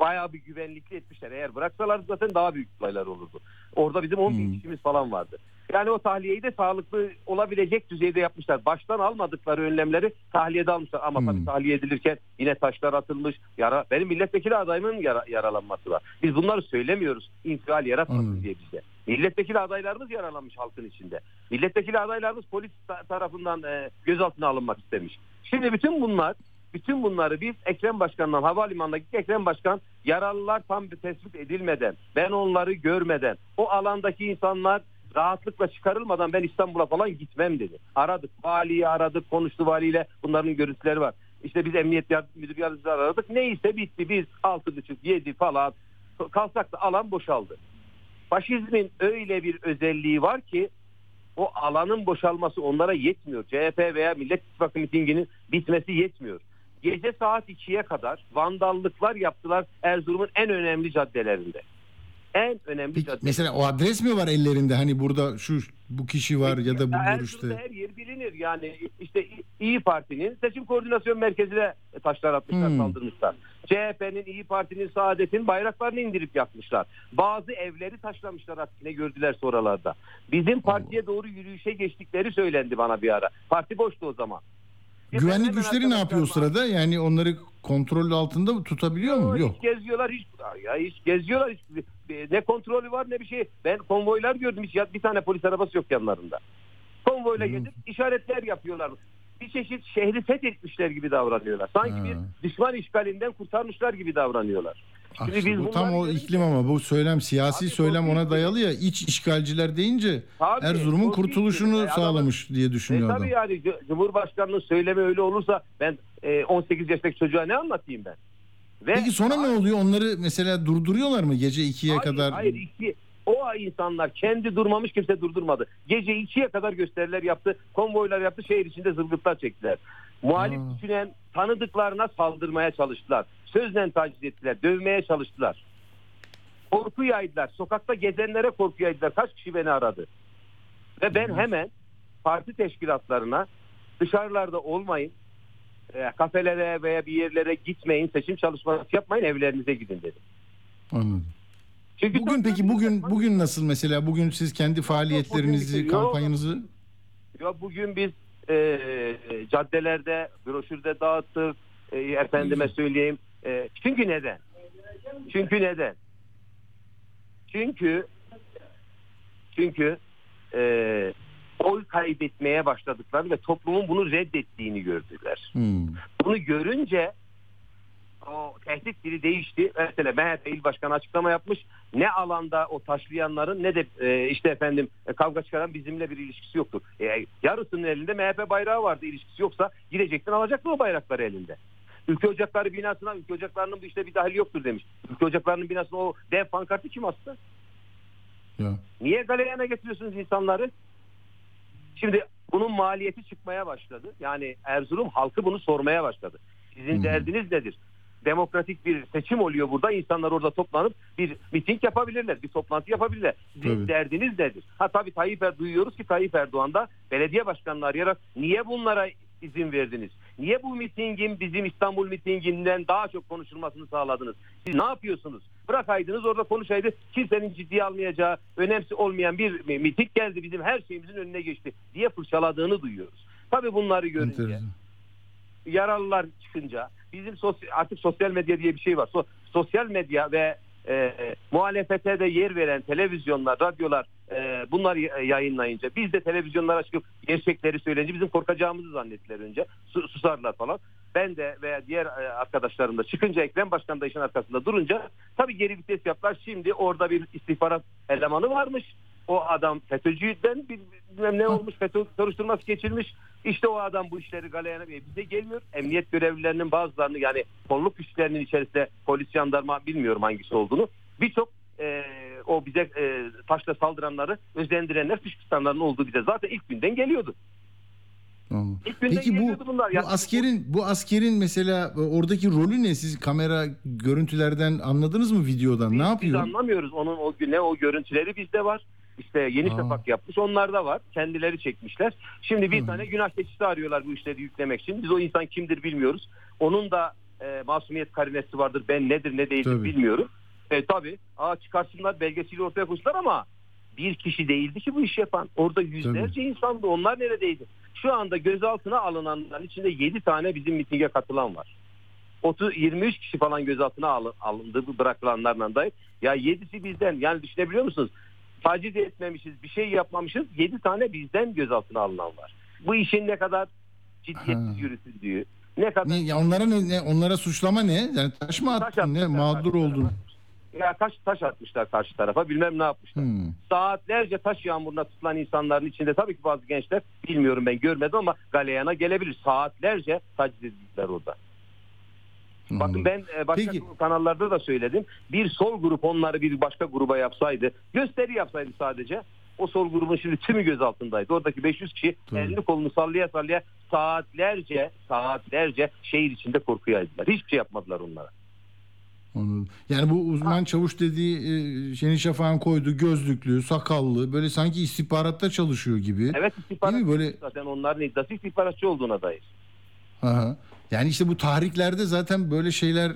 Speaker 4: bayağı bir güvenlikli etmişler. Eğer bıraksalar zaten daha büyük olaylar olurdu. Orada bizim 10 bin
Speaker 1: Hmm.
Speaker 4: kişimiz falan vardı. Yani o tahliyeyi de sağlıklı olabilecek düzeyde yapmışlar. Baştan almadıkları önlemleri tahliyede almışlar. Ama
Speaker 1: Hmm.
Speaker 4: tabii tahliye edilirken yine taşlar atılmış. Yara, benim milletvekili adayımın yara- yaralanması var. Biz bunları söylemiyoruz. İnfial yaratmasın
Speaker 1: Anladım.
Speaker 4: diye bize. Milletvekili adaylarımız yaralanmış halkın içinde. Milletvekili adaylarımız polis ta- tarafından e, gözaltına alınmak istemiş. Şimdi bütün bunlar bütün bunları biz Ekrem Başkan'dan havalimanına gittik. Ekrem Başkan yaralılar tam bir tespit edilmeden, ben onları görmeden, o alandaki insanlar rahatlıkla çıkarılmadan ben İstanbul'a falan gitmem dedi. Aradık, valiyi aradık, konuştu valiyle. Bunların görüntüleri var. İşte biz emniyet müdür yardımcıları aradık. Neyse bitti. Biz altı buçuk, yedi falan kalsak da alan boşaldı. Faşizmin öyle bir özelliği var ki o alanın boşalması onlara yetmiyor. CHP veya Millet İttifakı mitinginin bitmesi yetmiyor. Gece saat 2'ye kadar vandallıklar yaptılar Erzurum'un en önemli caddelerinde. En önemli
Speaker 1: Peki,
Speaker 4: cadde.
Speaker 1: mesela o adres mi var ellerinde? Hani burada şu bu kişi var ya da bu görüşte.
Speaker 4: her yer bilinir. Yani işte İyi Parti'nin seçim koordinasyon merkezine taşlar atmışlar,
Speaker 1: Hmm.
Speaker 4: saldırmışlar. CHP'nin, İyi Parti'nin, Saadet'in bayraklarını indirip yakmışlar. Bazı evleri taşlamışlar artık ne gördüler sonralarda. Bizim partiye doğru yürüyüşe geçtikleri söylendi bana bir ara. Parti boştu o zaman.
Speaker 1: Güvenlik
Speaker 4: hemen
Speaker 1: güçleri ne yapıyor o sırada? Yani onları kontrol altında mı tutabiliyor mu? Yok.
Speaker 4: Hiç geziyorlar hiç ya hiç geziyorlar hiç ne kontrolü var ne bir şey. Ben konvoylar gördüm hiç ya- bir tane polis arabası yok yanlarında. Konvoyla
Speaker 1: Hmm.
Speaker 4: gezip işaretler yapıyorlar. Bir çeşit şehri fethetmişler gibi davranıyorlar. Sanki
Speaker 1: Ha.
Speaker 4: bir düşman işgalinden kurtarmışlar gibi davranıyorlar.
Speaker 1: Ah,
Speaker 4: Şimdi
Speaker 1: işte
Speaker 4: biz
Speaker 1: bu tam o iklim ama bu söylem siyasi
Speaker 4: Abi
Speaker 1: söylem ona dayalı ya iç işgalciler deyince
Speaker 4: Tabii,
Speaker 1: Erzurum'un
Speaker 4: büyük
Speaker 1: kurtuluşunu
Speaker 4: adamın-
Speaker 1: sağlamış diye
Speaker 4: E
Speaker 1: düşünüyor adam.
Speaker 4: tabii yani C- Cumhurbaşkanının söylemi öyle olursa ben e, 18 yaşındaki çocuğa ne anlatayım ben? Ve
Speaker 1: Peki sonra ne oluyor? Onları mesela durduruyorlar mı gece 2'ye
Speaker 4: Hayır,
Speaker 1: kadar?
Speaker 4: Hayır iki, o insanlar kendi durmamış kimse durdurmadı. Gece 2'ye kadar gösteriler yaptı. Konvoylar yaptı. Şehir içinde zırgıtlar çektiler. Muhalif düşünen tanıdıklarına saldırmaya çalıştılar. Sözle taciz ettiler. Dövmeye çalıştılar. Korku yaydılar. Sokakta gezenlere korku yaydılar. Kaç kişi beni aradı. Ve ben hemen parti teşkilatlarına dışarılarda olmayın. e, kafelere veya bir yerlere gitmeyin. Seçim çalışması yapmayın. Evlerinize gidin dedim.
Speaker 1: Anladım.
Speaker 4: Çünkü
Speaker 1: Bugün peki bugün bugün nasıl mesela bugün siz kendi faaliyetlerinizi, kampanyanızı
Speaker 4: Ya bugün biz e, caddelerde broşürde dağıttık. E, efendime söyleyeyim. E, çünkü neden? Çünkü neden? Çünkü çünkü e, oy kaybetmeye başladıklarını ve toplumun bunu reddettiğini gördüler.
Speaker 1: Hmm.
Speaker 4: Bunu görünce o tehdit dili değişti. Mesela MHP il başkanı açıklama yapmış. Ne alanda o taşlayanların ne de e, işte efendim e, kavga çıkaran bizimle bir ilişkisi yoktur. E, yarısının elinde MHP bayrağı vardı. ilişkisi yoksa gidecektin alacaktın o bayrakları elinde. Ülke Ocakları binasına ülke ocaklarının bu işte bir dahil yoktur demiş. Ülke Ocaklarının binasına o dev pankartı kim astı?
Speaker 1: Ya.
Speaker 4: Niye galeyana getiriyorsunuz insanları? Şimdi bunun maliyeti çıkmaya başladı. Yani Erzurum halkı bunu sormaya başladı. Sizin
Speaker 1: hı.
Speaker 4: derdiniz nedir? Demokratik bir seçim oluyor burada. İnsanlar orada toplanıp bir miting yapabilirler. Bir toplantı yapabilirler. Sizin
Speaker 1: Tabii.
Speaker 4: derdiniz nedir? Ha tabii Tayyip Er duyuyoruz ki Tayyip Erdoğan da belediye başkanını arayarak niye bunlara izin verdiniz? Niye bu mitingin bizim İstanbul mitinginden daha çok konuşulmasını sağladınız? Siz ne yapıyorsunuz? Bırakaydınız orada konuşaydı. Kimsenin ciddiye almayacağı, önemli olmayan bir mi- miting geldi bizim her şeyimizin önüne geçti diye fırçaladığını duyuyoruz. Tabii bunları görünce
Speaker 1: Enteresan.
Speaker 4: Yaralılar çıkınca bizim sosyal, artık sosyal medya diye bir şey var. So- sosyal medya ve e, muhalefete de yer veren televizyonlar, radyolar e, bunlar yayınlayınca biz de televizyonlara çıkıp gerçekleri söyleyince bizim korkacağımızı zannettiler önce. Su- susarlar falan. Ben de veya diğer e, arkadaşlarım da çıkınca Ekrem Başkan da işin arkasında durunca tabii geri vites yaptılar. Şimdi orada bir istihbarat elemanı varmış. O adam FETÖ'cüden bilmem ne olmuş FETÖ soruşturması geçirmiş. İşte o adam bu işleri galeyana e, bize gelmiyor. Emniyet görevlilerinin bazılarını yani kolluk güçlerinin içerisinde polis jandarma bilmiyorum hangisi olduğunu. Birçok e, o bize e, taşla saldıranları özendirenler fışkırtanların olduğu bize zaten ilk günden geliyordu. İlk günden
Speaker 1: Peki bu,
Speaker 4: bunlar.
Speaker 1: bu
Speaker 4: Yani
Speaker 1: askerin bu askerin mesela e, oradaki rolü ne? Siz kamera görüntülerden anladınız mı videodan?
Speaker 4: Biz,
Speaker 1: ne
Speaker 4: biz
Speaker 1: yapıyor?
Speaker 4: anlamıyoruz. Onun o ne o görüntüleri bizde var. İşte Yeni
Speaker 1: Aa.
Speaker 4: Şafak yapmış. Onlar da var. Kendileri çekmişler. Şimdi bir
Speaker 1: Hı.
Speaker 4: tane günah keçisi arıyorlar bu işleri yüklemek için. Biz o insan kimdir bilmiyoruz. Onun da e, masumiyet karinesi vardır. Ben nedir ne değildir
Speaker 1: Tabii.
Speaker 4: bilmiyorum. E, tabii. Aa, çıkarsınlar belgesiyle ortaya koysunlar ama bir kişi değildi ki bu işi yapan. Orada yüzlerce insandı. Onlar neredeydi? Şu anda gözaltına alınanların içinde 7 tane bizim mitinge katılan var. 30 23 kişi falan gözaltına alın- alındı bırakılanlarla dair. Ya 7'si bizden. Yani düşünebiliyor musunuz? Taciz etmemişiz, bir şey yapmamışız. 7 tane bizden gözaltına alınan var. Bu işin ne kadar ciddiyetsiz yürütüldüğü, ne kadar
Speaker 1: Ne, ya onlara ne, ne- onlara suçlama ne? Yani taş mı
Speaker 4: Taş
Speaker 1: attın? Ne
Speaker 4: atmışlar
Speaker 1: mağdur oldun?
Speaker 4: Ya taş taş atmışlar karşı tarafa. Bilmem ne yapmışlar.
Speaker 1: Hmm.
Speaker 4: Saatlerce taş yağmuruna tutulan insanların içinde tabii ki bazı gençler bilmiyorum ben görmedim ama galeyana gelebilir. Saatlerce taciz edildiler orada. Bakın ben e, başka
Speaker 1: Peki.
Speaker 4: kanallarda da söyledim. Bir sol grup onları bir başka gruba yapsaydı, gösteri yapsaydı sadece o sol grubun şimdi tümü gözaltındaydı. Oradaki 500 kişi
Speaker 1: Tabii.
Speaker 4: elini kolunu sallaya sallaya saatlerce saatlerce şehir içinde korku yaydılar. Hiçbir şey yapmadılar onlara.
Speaker 1: Anladım. Yani bu uzman çavuş dediği e, Şenin Şafak'ın koyduğu gözlüklü, sakallı böyle sanki istihbaratta çalışıyor gibi.
Speaker 4: Evet istihbarat?
Speaker 1: Böyle-
Speaker 4: zaten onların iddiası istihbaratçı olduğuna dair.
Speaker 1: Aha. Yani işte bu tarihlerde zaten böyle şeyler e,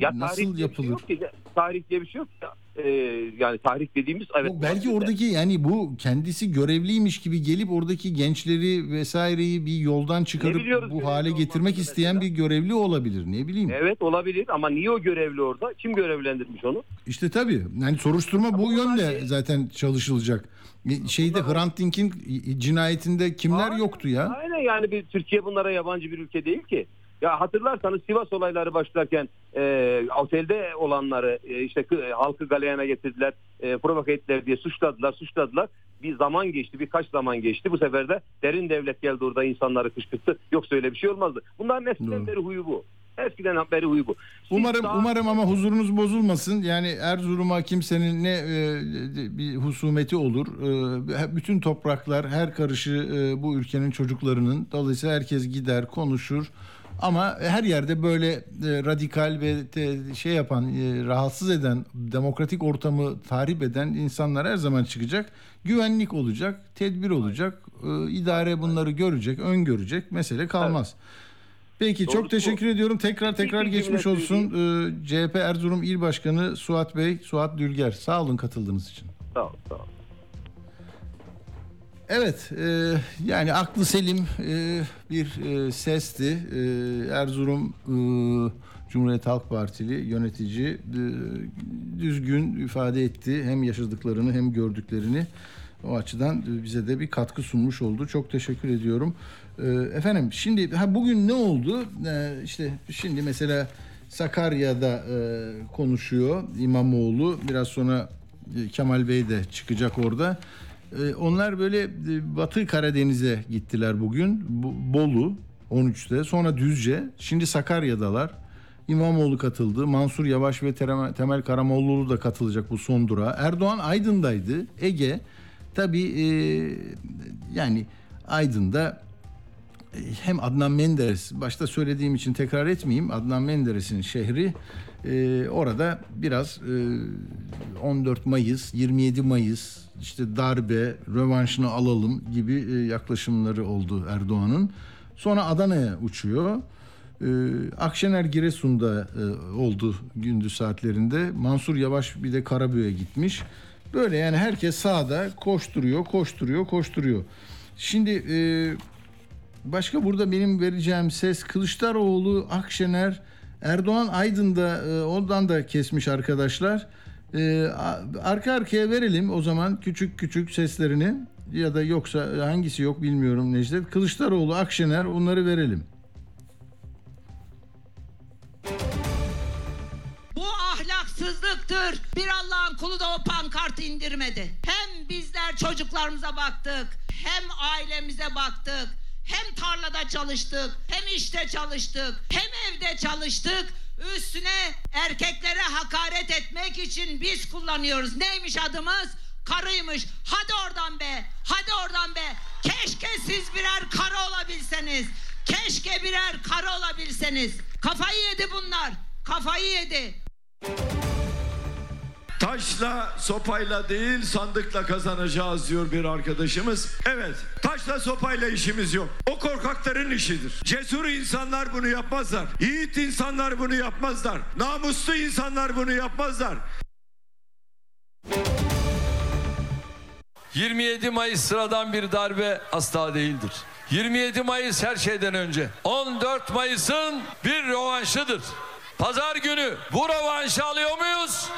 Speaker 4: Ya tarih
Speaker 1: nasıl
Speaker 4: şey
Speaker 1: yapılır?
Speaker 4: yok ki. Tarih diye bir şey yok. Ya, e, yani tahrik dediğimiz evet.
Speaker 1: Yok, belki
Speaker 4: olabilir de.
Speaker 1: oradaki yani bu kendisi görevliymiş gibi gelip oradaki gençleri vesaireyi bir yoldan çıkarıp bu hale getirmek isteyen
Speaker 4: mesela?
Speaker 1: bir görevli olabilir. Ne bileyim.
Speaker 4: Evet olabilir ama niye o görevli orada? Kim görevlendirmiş onu?
Speaker 1: İşte tabii. Yani soruşturma bu
Speaker 4: bunlar
Speaker 1: yönde
Speaker 4: şey-
Speaker 1: zaten çalışılacak. E, Şeyde Hrant Dink'in cinayetinde kimler
Speaker 4: Aynen,
Speaker 1: yoktu ya?
Speaker 4: Aynen yani bir Türkiye bunlara yabancı bir ülke değil ki. Ya hatırlarsanız Sivas olayları başlarken e, otelde olanları e, işte kı- halkı galeyana getirdiler, e, provoke ettiler diye suçladılar, suçladılar. Bir zaman geçti, birkaç zaman geçti. Bu sefer de derin devlet geldi orada insanları kışkırttı. Yoksa öyle bir şey olmazdı. Bunların eskiden beri huyu bu. Eskiden beri huyu bu. Siz
Speaker 1: Umarım
Speaker 4: daha-
Speaker 1: umarım ama huzurunuz bozulmasın. Yani Erzurum'a kimsenin ne e, bir husumeti olur. E, bütün topraklar, her karışı e, bu ülkenin çocuklarının. Dolayısıyla herkes gider, konuşur. Ama her yerde böyle e, radikal ve te- şey yapan, e, rahatsız eden, demokratik ortamı tahrip eden insanlar her zaman çıkacak. Güvenlik olacak, tedbir olacak, e, idare bunları görecek, öngörecek. Mesele kalmaz. Peki çok
Speaker 4: Doğrusu
Speaker 1: teşekkür ediyorum. Tekrar tekrar
Speaker 4: İki
Speaker 1: geçmiş olsun. Ee, CHP Erzurum İl Başkanı Suat Bey, Suat Dülger. Sağ olun katıldığınız için.
Speaker 4: Sağ ol, sağ ol.
Speaker 1: Evet, e, yani aklı selim e, bir e, sesti. E, Erzurum e, Cumhuriyet Halk Partili yönetici e, düzgün ifade etti. Hem yaşadıklarını hem gördüklerini. O açıdan e, bize de bir katkı sunmuş oldu. Çok teşekkür ediyorum. E, efendim şimdi ha bugün ne oldu? E, işte şimdi mesela Sakarya'da e, konuşuyor İmamoğlu. Biraz sonra e, Kemal Bey de çıkacak orada. E, Onlar böyle e, Batı Karadeniz'e gittiler bugün. Bu- Bolu 13'te. Sonra Düzce. Şimdi Sakarya'dalar. İmamoğlu katıldı. Mansur Yavaş ve Temel Karamollaoğlu da katılacak bu son durağa. Erdoğan Aydın'daydı. Ege tabii e, yani Aydın'da hem Adnan Menderes başta söylediğim için tekrar etmeyeyim Adnan Menderes'in şehri e, orada biraz e, 14 Mayıs 27 Mayıs işte darbe rövanşını alalım gibi e, yaklaşımları oldu Erdoğan'ın. Sonra Adana'ya uçuyor. E, Akşener Giresun'da e, oldu gündüz saatlerinde. Mansur Yavaş bir de Karabük'e gitmiş. Böyle yani herkes sahada koşturuyor koşturuyor koşturuyor. Şimdi e, Başka burada benim vereceğim ses Kılıçdaroğlu, Akşener, Erdoğan Aydın'da e, ondan da kesmiş arkadaşlar. E, arka arkaya verelim o zaman küçük küçük seslerini ya da yoksa hangisi yok bilmiyorum Necdet. Kılıçdaroğlu, Akşener onları verelim.
Speaker 5: Bu ahlaksızlıktır. Bir Allah'ın kulu da o pankartı indirmedi. Hem bizler çocuklarımıza baktık, hem ailemize baktık, hem tarlada çalıştık, hem işte çalıştık, hem evde çalıştık. Üstüne erkeklere hakaret etmek için biz kullanıyoruz. Neymiş adımız? Karıymış. Hadi oradan be. Hadi oradan be. Keşke siz birer karı olabilseniz. Keşke birer karı olabilseniz. Kafayı yedi bunlar. Kafayı yedi.
Speaker 6: Taşla sopayla değil sandıkla kazanacağız diyor bir arkadaşımız. Evet taşla sopayla işimiz yok. O korkakların işidir. Cesur insanlar bunu yapmazlar. Yiğit insanlar bunu yapmazlar. Namuslu insanlar bunu yapmazlar.
Speaker 7: 27 Mayıs sıradan bir darbe asla değildir. 27 Mayıs her şeyden önce. 14 Mayıs'ın bir rövanşıdır. Pazar günü bu rövanşı alıyor muyuz?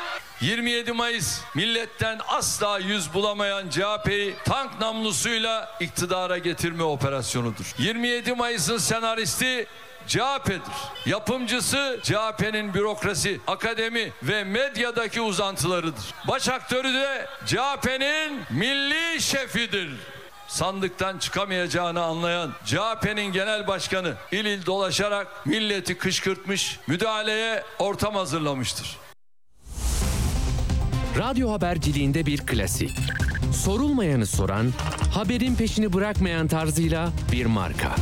Speaker 7: 27 Mayıs milletten asla yüz bulamayan CHP'yi tank namlusuyla iktidara getirme operasyonudur. 27 Mayıs'ın senaristi CHP'dir. Yapımcısı CHP'nin bürokrasi, akademi ve medyadaki uzantılarıdır. Baş aktörü de CHP'nin milli şefidir. Sandıktan çıkamayacağını anlayan CHP'nin genel başkanı il il dolaşarak milleti kışkırtmış, müdahaleye ortam hazırlamıştır.
Speaker 8: Radyo haberciliğinde bir klasik. Sorulmayanı soran, haberin peşini bırakmayan tarzıyla bir marka.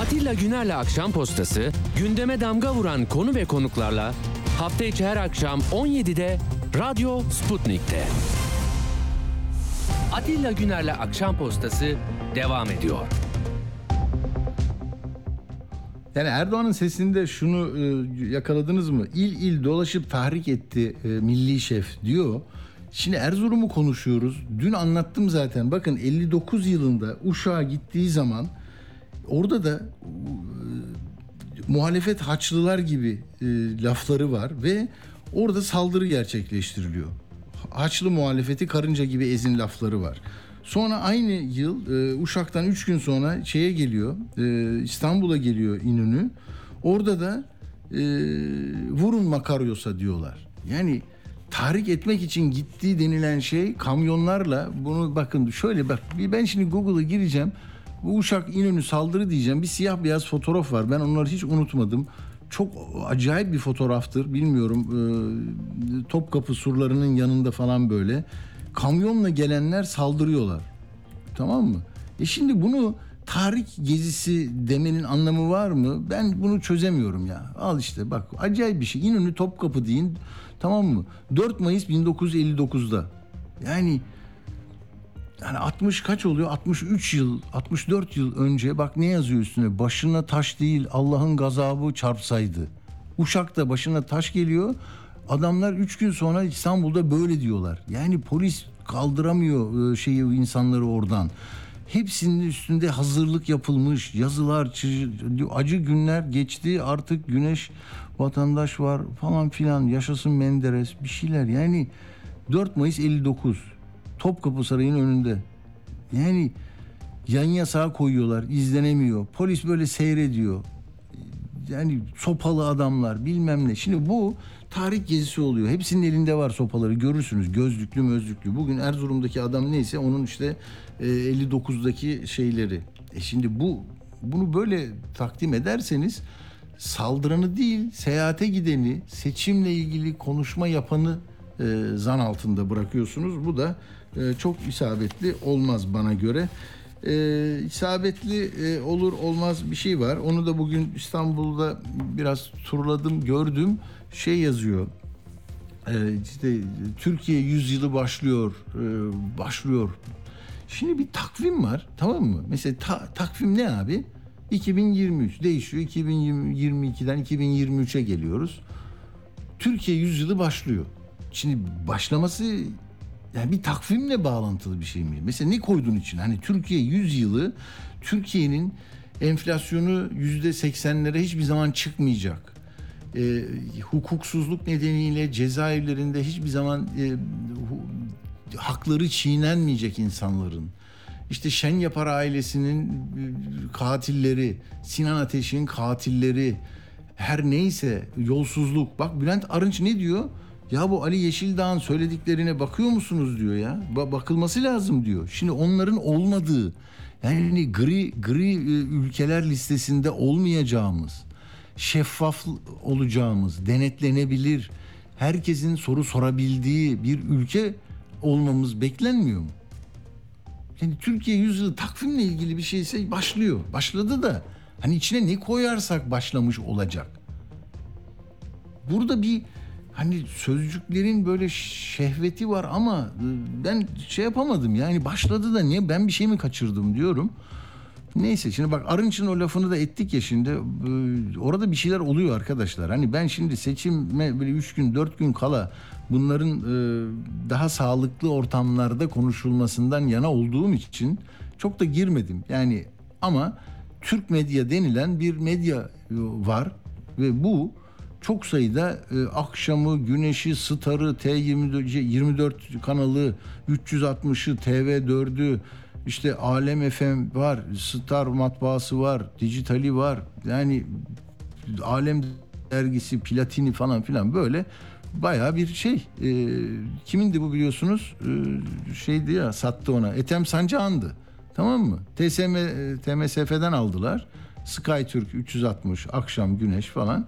Speaker 8: Atilla Güner'le Akşam Postası, gündeme damga vuran konu ve konuklarla hafta içi her akşam 17'de Radyo Sputnik'te. Atilla Güner'le Akşam Postası devam ediyor.
Speaker 1: Yani Erdoğan'ın sesinde şunu e, yakaladınız mı? İl il dolaşıp tahrik etti e, milli şef diyor. Şimdi Erzurum'u konuşuyoruz. Dün anlattım zaten. Bakın 59 yılında Uşak'a gittiği zaman orada da e, muhalefet haçlılar gibi lafları var ve orada saldırı gerçekleştiriliyor. Haçlı muhalefeti karınca gibi ezin lafları var. Sonra aynı yıl e, Uşak'tan 3 gün sonra şeye geliyor, e, İstanbul'a geliyor İnönü. Orada da e, vurun Makaryos'a diyorlar. Yani tahrik etmek için gittiği denilen şey kamyonlarla bunu bakın şöyle bak ben şimdi Google'a gireceğim. Bu Uşak İnönü saldırı diyeceğim. Bir siyah beyaz fotoğraf var. Ben onları hiç unutmadım. Çok acayip bir fotoğraftır. Bilmiyorum. E, Topkapı surlarının yanında falan böyle. Kamyonla gelenler saldırıyorlar. Tamam mı? E şimdi bunu tarih gezisi demenin anlamı var mı? Ben bunu çözemiyorum ya. Al işte bak acayip bir şey. İnönü Topkapı deyin tamam mı? 4 Mayıs 1959'da. Yani yani 60 kaç oluyor? 63 yıl, 64 yıl önce bak ne yazıyor üstüne? Başına taş değil Allah'ın gazabı çarpsaydı. Uşak'ta başına taş geliyor. Adamlar 3 gün sonra İstanbul'da böyle diyorlar. Yani polis kaldıramıyor e, şeyi insanları oradan. Hepsinin üstünde hazırlık yapılmış. Yazılar, acı günler geçti. Artık güneş vatandaş var falan filan. Yaşasın Menderes bir şeyler. Yani 4 Mayıs 59 Topkapı Sarayı'nın önünde. Yani yan yasağı koyuyorlar, izlenemiyor. Polis böyle seyrediyor. Yani sopalı adamlar bilmem ne. Şimdi bu tarih gezisi oluyor. Hepsinin elinde var sopaları görürsünüz. Gözlüklü mözlüklü. Bugün Erzurum'daki adam neyse onun işte 59'daki şeyleri. E şimdi bu bunu böyle takdim ederseniz saldıranı değil seyahate gideni seçimle ilgili konuşma yapanı e, zan altında bırakıyorsunuz. Bu da e, çok isabetli olmaz bana göre. E, isabetli e, olur olmaz bir şey var. Onu da bugün İstanbul'da biraz turladım gördüm. Şey yazıyor. E, işte Türkiye yüzyılı başlıyor, e, başlıyor. Şimdi bir takvim var tamam mı? Mesela ta, takvim ne abi? 2023 değişiyor. 2022'den 2023'e geliyoruz. Türkiye yüzyılı başlıyor. Şimdi başlaması yani bir takvimle bağlantılı bir şey mi? Mesela ne koydun için? Hani Türkiye 100 yılı Türkiye'nin enflasyonu yüzde seksenlere hiçbir zaman çıkmayacak. E, hukuksuzluk nedeniyle cezaevlerinde hiçbir zaman e, hu, hakları çiğnenmeyecek insanların. İşte Şen Yapar ailesinin katilleri, Sinan Ateş'in katilleri, her neyse yolsuzluk. Bak Bülent Arınç ne diyor? Ya bu Ali Yeşildağ'ın söylediklerine bakıyor musunuz diyor ya. Ba- bakılması lazım diyor. Şimdi onların olmadığı yani gri gri ülkeler listesinde olmayacağımız, şeffaf olacağımız, denetlenebilir, herkesin soru sorabildiği bir ülke olmamız beklenmiyor mu? Yani Türkiye yüzyılı takvimle ilgili bir şeyse başlıyor. Başladı da hani içine ne koyarsak başlamış olacak. Burada bir hani sözcüklerin böyle şehveti var ama ben şey yapamadım yani başladı da niye ben bir şey mi kaçırdım diyorum. Neyse şimdi bak Arınç'ın o lafını da ettik ya şimdi orada bir şeyler oluyor arkadaşlar. Hani ben şimdi seçime böyle üç gün dört gün kala bunların daha sağlıklı ortamlarda konuşulmasından yana olduğum için çok da girmedim. Yani ama Türk medya denilen bir medya var ve bu çok sayıda e, akşamı, güneşi, starı, T24 24 kanalı, 360'ı, TV4'ü, işte Alem FM var, Star matbaası var, dijitali var. Yani Alem dergisi, platini falan filan böyle bayağı bir şey. E, kimindi bu biliyorsunuz? E, şeydi ya sattı ona. Ethem Sancağan'dı. Tamam mı? TSM, TMSF'den aldılar. SkyTürk 360, akşam güneş falan.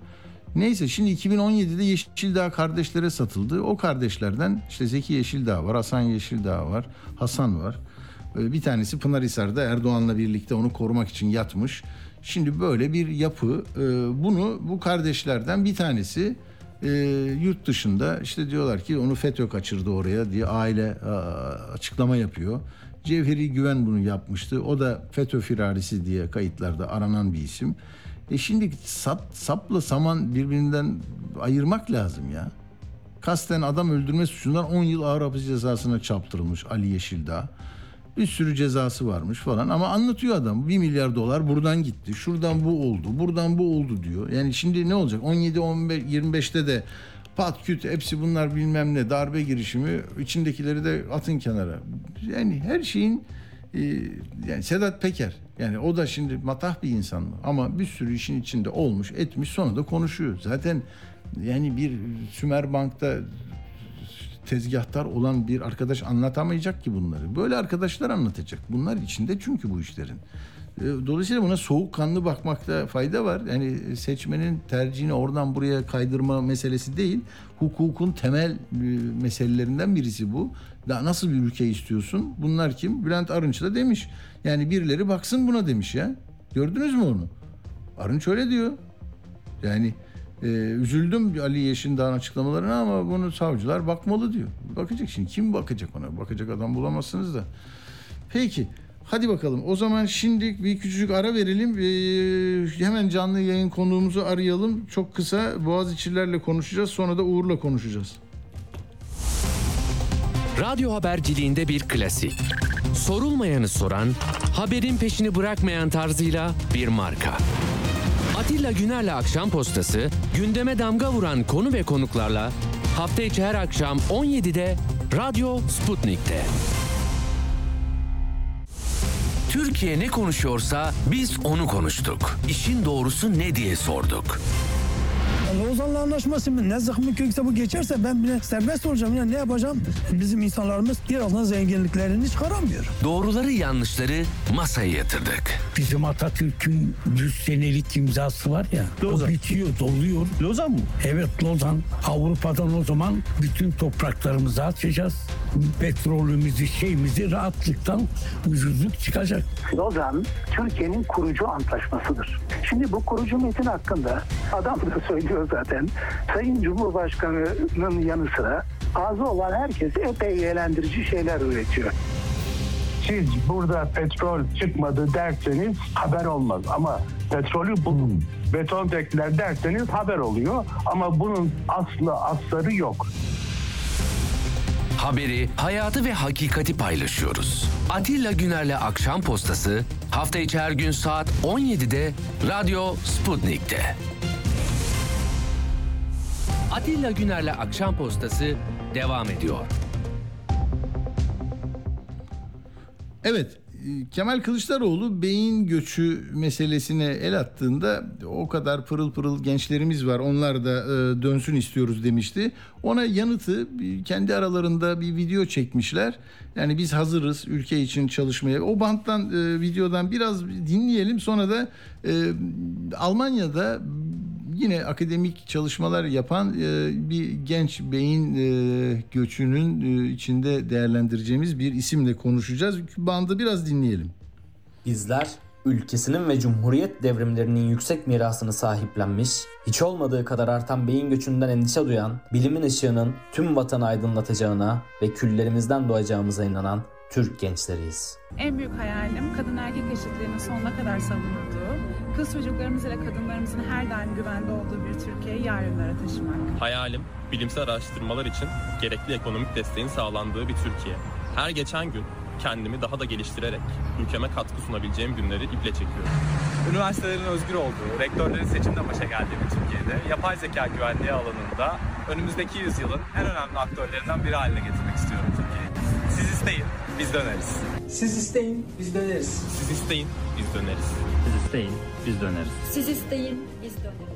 Speaker 1: Neyse şimdi 2017'de Yeşildağ kardeşlere satıldı. O kardeşlerden işte Zeki Yeşildağ var, Hasan Yeşildağ var, Hasan var. Bir tanesi Pınarhisar'da Erdoğan'la birlikte onu korumak için yatmış. Şimdi böyle bir yapı. Bunu bu kardeşlerden bir tanesi yurt dışında işte diyorlar ki onu FETÖ kaçırdı oraya diye aile açıklama yapıyor. Cevheri Güven bunu yapmıştı. O da FETÖ firarisi diye kayıtlarda aranan bir isim. E şimdi sap, sapla saman birbirinden ayırmak lazım ya. Kasten adam öldürme suçundan 10 yıl ağır hapis cezasına çarptırılmış Ali Yeşildağ. Bir sürü cezası varmış falan ama anlatıyor adam. 1 milyar dolar buradan gitti. Şuradan bu oldu. Buradan bu oldu diyor. Yani şimdi ne olacak? 17 15 25'te de pat küt hepsi bunlar bilmem ne darbe girişimi içindekileri de atın kenara. Yani her şeyin e, yani Sedat Peker yani o da şimdi matah bir insan mı? Ama bir sürü işin içinde olmuş etmiş sonra da konuşuyor. Zaten yani bir Sümer Bank'ta tezgahtar olan bir arkadaş anlatamayacak ki bunları. Böyle arkadaşlar anlatacak. Bunlar içinde çünkü bu işlerin. E, Dolayısıyla buna soğukkanlı bakmakta fayda var. Yani seçmenin tercihini oradan buraya kaydırma meselesi değil. Hukukun temel e, meselelerinden birisi bu. Daha nasıl bir ülke istiyorsun? Bunlar kim? Bülent Arınç da demiş. Yani birileri baksın buna demiş ya. Gördünüz mü onu? Arınç öyle diyor. Yani e, üzüldüm Ali Yeşildağ'ın açıklamalarına ama bunu savcılar bakmalı diyor. Bakacak şimdi kim bakacak ona? Bakacak adam bulamazsınız da. Peki hadi bakalım o zaman şimdi bir küçücük ara verelim. Ee, hemen canlı yayın konuğumuzu arayalım. Çok kısa Boğaziçi'lerle konuşacağız sonra da Uğur'la konuşacağız.
Speaker 8: Radyo haberciliğinde bir klasik. Sorulmayanı soran, haberin peşini bırakmayan tarzıyla bir marka. Atilla Güner'le Akşam Postası, gündeme damga vuran konu ve konuklarla hafta içi her akşam 17'de Radyo Sputnik'te.
Speaker 9: Türkiye ne konuşuyorsa biz onu konuştuk. İşin doğrusu ne diye sorduk.
Speaker 10: Lozan'la anlaşması mı? Ne zıhmı kökse bu geçerse ben bile serbest olacağım. Ya ne yapacağım? Bizim insanlarımız birazdan zenginliklerini çıkaramıyor.
Speaker 9: Doğruları yanlışları masaya yatırdık.
Speaker 11: Bizim Atatürk'ün 100 senelik imzası var ya.
Speaker 10: Lozan.
Speaker 11: O bitiyor, doluyor.
Speaker 10: Lozan mı?
Speaker 11: Evet Lozan. Avrupa'dan o zaman bütün topraklarımızı açacağız. Petrolümüzü, şeyimizi rahatlıktan ucuzluk çıkacak.
Speaker 12: Lozan Türkiye'nin kurucu antlaşmasıdır. Şimdi bu kurucu metin hakkında adam da söylüyor zaten. Sayın Cumhurbaşkanı'nın yanı sıra ağzı olan herkes epey eğlendirici şeyler üretiyor.
Speaker 13: Siz burada petrol çıkmadı derseniz haber olmaz ama petrolü bulun, beton döktüler derseniz haber oluyor ama bunun aslı asları yok.
Speaker 9: Haberi, hayatı ve hakikati paylaşıyoruz. Atilla Güner'le Akşam Postası hafta içi her gün saat 17'de Radyo Sputnik'te.
Speaker 8: Atilla Güner'le Akşam Postası devam ediyor.
Speaker 1: Evet e, Kemal Kılıçdaroğlu beyin göçü meselesine el attığında o kadar pırıl pırıl gençlerimiz var onlar da e, dönsün istiyoruz demişti. Ona yanıtı kendi aralarında bir video çekmişler. Yani biz hazırız ülke için çalışmaya. O banttan e, videodan biraz dinleyelim sonra da e, Almanya'da yine akademik çalışmalar yapan e, bir genç beyin e, göçünün e, içinde değerlendireceğimiz bir isimle konuşacağız. Bandı biraz dinleyelim.
Speaker 14: Bizler ülkesinin ve cumhuriyet devrimlerinin yüksek mirasını sahiplenmiş, hiç olmadığı kadar artan beyin göçünden endişe duyan, bilimin ışığının tüm vatanı aydınlatacağına ve küllerimizden doğacağımıza inanan Türk gençleriyiz.
Speaker 15: En büyük hayalim kadın erkek eşitliğinin sonuna kadar savunulduğu, kız çocuklarımız ile kadınlarımızın her daim güvende olduğu bir Türkiye'yi yarınlara taşımak.
Speaker 16: Hayalim bilimsel araştırmalar için gerekli ekonomik desteğin sağlandığı bir Türkiye. Her geçen gün kendimi daha da geliştirerek ülkeme katkı sunabileceğim günleri iple çekiyorum.
Speaker 17: Üniversitelerin özgür olduğu, rektörlerin seçimde başa geldiği bir Türkiye'de yapay zeka güvenliği alanında önümüzdeki yüzyılın en önemli aktörlerinden biri haline getirmek istiyorum Türkiye'yi. Siz isteyin, biz döneriz.
Speaker 16: Siz isteyin, biz döneriz. Siz isteyin, biz döneriz. Siz isteyin, biz döneriz.
Speaker 18: Siz isteyin, biz döneriz.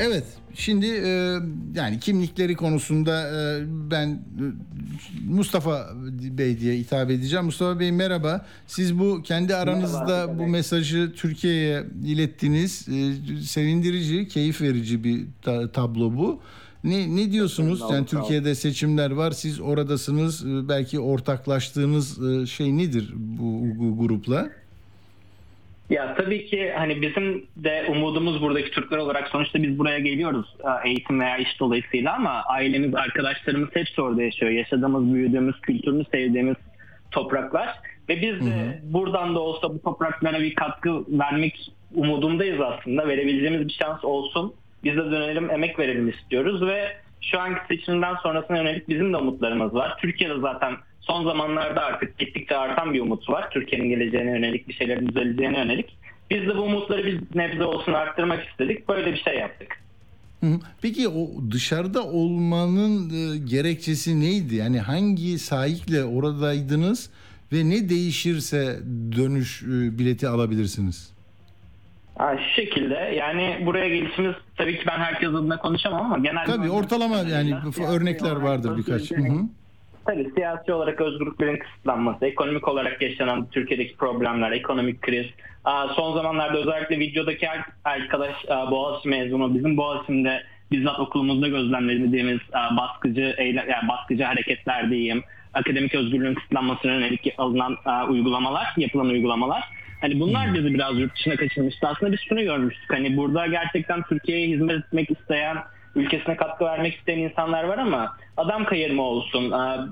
Speaker 1: Evet şimdi e, yani kimlikleri konusunda e, ben e, Mustafa Bey diye hitap edeceğim. Mustafa Bey merhaba. Siz bu kendi aranızda
Speaker 19: Merhaba,
Speaker 1: bu mesajı Türkiye'ye ilettiniz. E, sevindirici, keyif verici bir ta- tablo bu. Ne ne diyorsunuz? Yani. Türkiye'de seçimler var. Siz oradasınız. E, Belki ortaklaştığınız e, şey nedir bu grupla?
Speaker 19: Ya tabii ki hani bizim de umudumuz buradaki Türkler olarak sonuçta biz buraya geliyoruz e, eğitim veya iş dolayısıyla ama ailemiz, arkadaşlarımız hepsi orada yaşıyor. Yaşadığımız, büyüdüğümüz, kültürünü sevdiğimiz topraklar. Ve biz de buradan da olsa bu topraklara bir katkı vermek umudundayız aslında. Verebileceğimiz bir şans olsun. Biz de dönelim emek verelim istiyoruz ve şu anki seçimden sonrasına yönelik bizim de umutlarımız var. Türkiye'de zaten son zamanlarda artık gittikçe artan bir umut var. Türkiye'nin geleceğine yönelik bir şeylerin düzeleceğine yönelik. Biz de bu umutları bir nebze olsun arttırmak istedik. Böyle bir şey yaptık.
Speaker 1: Peki o dışarıda olmanın e, gerekçesi neydi? Yani hangi sahikle oradaydınız ve ne değişirse dönüş e, bileti alabilirsiniz?
Speaker 19: Ha, şu şekilde yani buraya gelişimiz tabii ki ben herkes adına konuşamam ama genel
Speaker 1: Tabii ortalama yani örnekler vardır birkaç. Hı hı.
Speaker 19: Tabii siyasi olarak özgürlüklerin kısıtlanması, ekonomik olarak yaşanan Türkiye'deki problemler, ekonomik kriz. Son zamanlarda özellikle videodaki her arkadaş Boğaziçi mezunu, bizim Boğaziçi'nde bizzat okulumuzda gözlemlediğimiz baskıcı yani baskıcı hareketler diyeyim, akademik özgürlüğün kısıtlanmasına yönelik alınan uygulamalar, yapılan uygulamalar. Hani bunlar bizi biraz yurt dışına kaçırmıştı. Aslında biz şunu görmüştük. Hani burada gerçekten Türkiye'ye hizmet etmek isteyen, ülkesine katkı vermek isteyen insanlar var ama adam kayırma olsun, aa,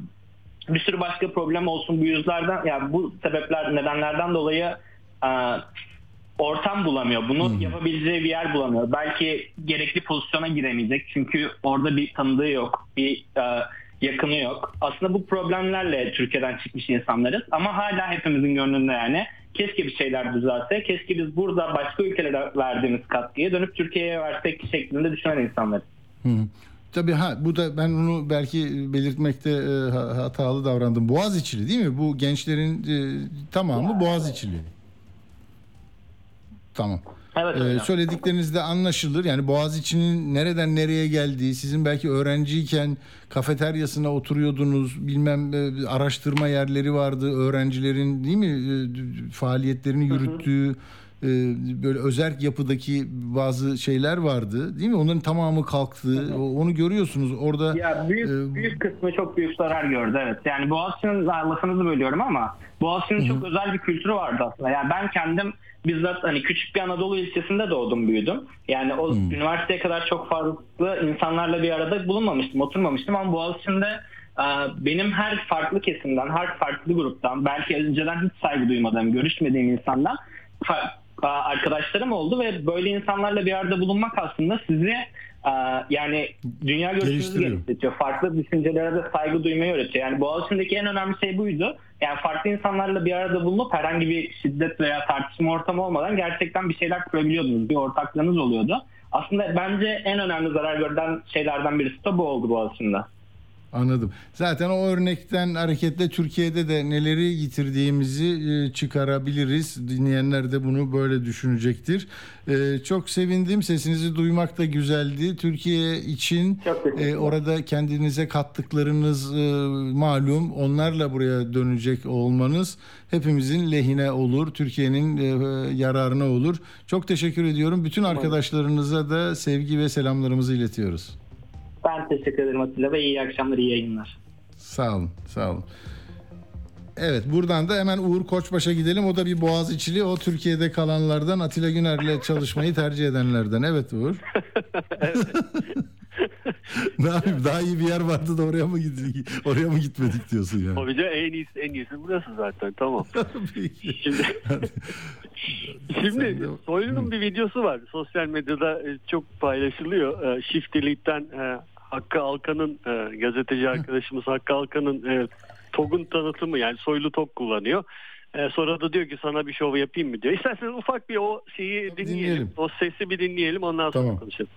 Speaker 19: bir sürü başka problem olsun bu yüzlerden ya bu sebepler nedenlerden dolayı e, ortam bulamıyor. Bunu yapabileceği bir yer bulamıyor. Belki gerekli pozisyona giremeyecek çünkü orada bir tanıdığı yok, bir e, yakını yok. Aslında bu problemlerle Türkiye'den çıkmış insanlarız ama hala hepimizin gönlünde yani keşke bir şeyler düzelse, keşke biz burada başka ülkelere verdiğimiz katkıyı dönüp Türkiye'ye versek şeklinde düşünen insanlarız.
Speaker 1: Hı. Tabii ha bu da ben onu belki belirtmekte e, ha- hatalı davrandım. Boğaziçi'li değil mi? Bu gençlerin e, tamamı Boğaziçi'li. Tamam.
Speaker 19: Evet
Speaker 1: Ee,
Speaker 19: hocam.
Speaker 1: söyledikleriniz de anlaşılır. Yani Boğaziçi'nin nereden nereye geldiği, sizin belki öğrenciyken kafeteryasına oturuyordunuz, bilmem e, araştırma yerleri vardı, öğrencilerin değil mi e, faaliyetlerini yürüttüğü e, böyle özerk yapıdaki bazı şeyler vardı, değil mi? Onların tamamı kalktı. O- Onu görüyorsunuz orada.
Speaker 19: Ya büyük büyük kısmı çok büyük zarar gördü evet. Yani Boğaziçi'nin lafınızı bölüyorum ama Boğaziçi'nin çok özel bir kültürü vardı aslında. Yani ben kendim bizzat hani küçük bir Anadolu ilçesinde doğdum büyüdüm. Yani o üniversiteye kadar çok farklı insanlarla bir arada bulunmamıştım, oturmamıştım ama Boğaziçi'nde e, benim her farklı kesimden, her farklı gruptan, belki önceden hiç saygı duymadığım, görüşmediğim insandan e, arkadaşlarım oldu ve böyle insanlarla bir arada bulunmak aslında sizi yani dünya görüşünüzü
Speaker 1: geliştiriyor.
Speaker 19: Farklı düşüncelere de saygı duymayı öğretiyor. Yani Boğaziçi'ndeki en önemli şey buydu. Yani farklı insanlarla bir arada bulunup herhangi bir şiddet veya tartışma ortamı olmadan gerçekten bir şeyler kurabiliyordunuz. Bir ortaklığınız oluyordu. Aslında bence en önemli zarar gören şeylerden birisi de bu oldu Boğaziçi'nde.
Speaker 1: Anladım. Zaten o örnekten hareketle Türkiye'de de neleri yitirdiğimizi e, çıkarabiliriz. Dinleyenler de bunu böyle düşünecektir. E, Çok sevindim. Sesinizi duymak da güzeldi. Türkiye için e, orada kendinize kattıklarınız malum. Onlarla buraya dönecek olmanız hepimizin lehine olur. Türkiye'nin yararına olur. Çok teşekkür ediyorum. Bütün arkadaşlarınıza da sevgi ve selamlarımızı iletiyoruz.
Speaker 19: Ben teşekkür ederim Atilla ve iyi akşamlar, iyi yayınlar.
Speaker 1: Sağ olun, sağ olun. Evet buradan da hemen Uğur Koçbaş'a gidelim. O da bir Boğaziçi'li. O Türkiye'de kalanlardan Atilla Güner'le çalışmayı tercih edenlerden. Evet Uğur. ne yapayım daha iyi bir yer vardı da oraya mı gittik, oraya mı gitmedik diyorsun yani.
Speaker 20: Tabii canım, en iyisi en iyisi burası zaten tamam. şimdi şimdi Soylu'nun bir videosu var. Sosyal medyada e, çok paylaşılıyor. E, Shift Elite'den e, Hakkı Alkan'ın e, gazeteci arkadaşımız Hakkı Alkan'ın e, TOG'un tanıtımı yani Soylu TOG kullanıyor. E, sonra da diyor ki sana bir şov yapayım mı diyor. İsterseniz ufak bir o şeyi dinleyelim.
Speaker 1: dinleyelim.
Speaker 20: O sesi bir dinleyelim ondan sonra
Speaker 1: Tamam.
Speaker 20: konuşalım.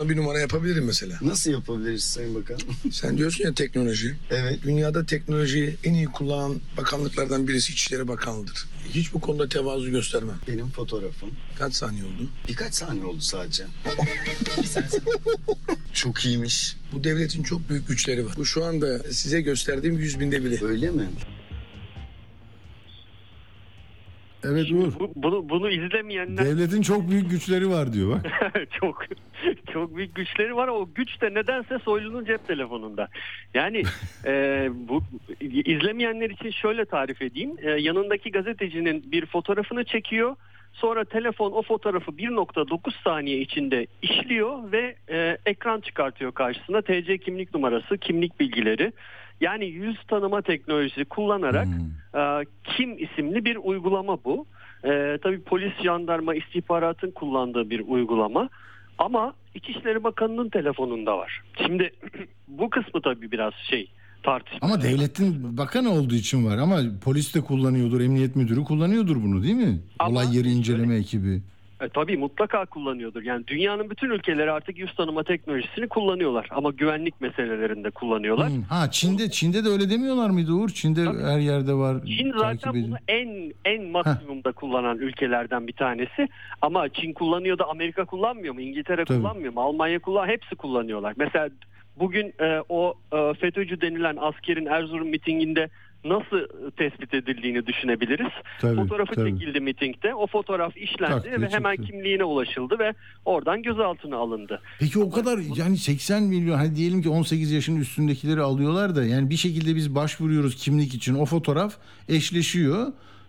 Speaker 21: Bir numara yapabilirim mesela.
Speaker 22: Nasıl yapabiliriz Sayın Bakan?
Speaker 21: Sen diyorsun ya teknoloji.
Speaker 22: Evet.
Speaker 21: Dünyada teknolojiyi en iyi kullanan bakanlıklardan birisi İçişleri Bakanlığı'dır. Hiç bu konuda tevazu göstermem.
Speaker 22: Benim fotoğrafım.
Speaker 21: Kaç saniye oldu?
Speaker 22: Birkaç saniye oldu sadece. Çok iyiymiş.
Speaker 21: Bu devletin çok büyük güçleri var. Bu şu anda size gösterdiğim yüz binde biri.
Speaker 22: Öyle mi?
Speaker 1: Evet Uğur.
Speaker 20: Bu- bunu, bunu izlemeyenler
Speaker 1: Devletin çok büyük güçleri var diyor bak.
Speaker 20: çok çok büyük güçleri var. O güç de nedense Soylu'nun cep telefonunda. Yani e, bu izlemeyenler için şöyle tarif edeyim. E, yanındaki gazetecinin bir fotoğrafını çekiyor. Sonra telefon o fotoğrafı 1.9 saniye içinde işliyor ve e, ekran çıkartıyor karşısına. TC kimlik numarası, kimlik bilgileri. Yani yüz tanıma teknolojisi kullanarak e, Kim isimli bir uygulama bu. E, tabii polis, jandarma, istihbaratın kullandığı bir uygulama. Ama İçişleri Bakanı'nın telefonunda var. Şimdi bu kısmı tabii biraz şey tartışma.
Speaker 1: Ama devletin bakanı olduğu için var ama polis de kullanıyordur, emniyet müdürü kullanıyordur bunu değil mi? Olay yeri inceleme ekibi.
Speaker 20: E, tabii mutlaka kullanıyordur. Yani dünyanın bütün ülkeleri artık yüz tanıma teknolojisini kullanıyorlar. Ama güvenlik meselelerinde kullanıyorlar.
Speaker 1: Hmm, Ha Çin'de Çin'de de öyle demiyorlar mıydı Uğur? Çin'de her yerde var.
Speaker 20: Çin zaten bunu en en maksimumda kullanan ülkelerden bir tanesi. Ama Çin kullanıyor da Amerika kullanmıyor mu? İngiltere
Speaker 1: Tabii.
Speaker 20: kullanmıyor mu? Almanya kullan hepsi kullanıyorlar. Mesela bugün e, o e, FETÖ'cü denilen askerin Erzurum mitinginde nasıl tespit edildiğini düşünebiliriz.
Speaker 1: Tabii,
Speaker 20: Fotoğrafı
Speaker 1: tabii.
Speaker 20: çekildi mitingde. O fotoğraf işlendi
Speaker 1: Tak diye
Speaker 20: ve hemen
Speaker 1: çıktı.
Speaker 20: kimliğine ulaşıldı ve oradan gözaltına alındı.
Speaker 1: Peki o kadar yani 80 milyon hani diyelim ki 18 yaşın üstündekileri alıyorlar da yani bir şekilde biz başvuruyoruz kimlik için o fotoğraf eşleşiyor.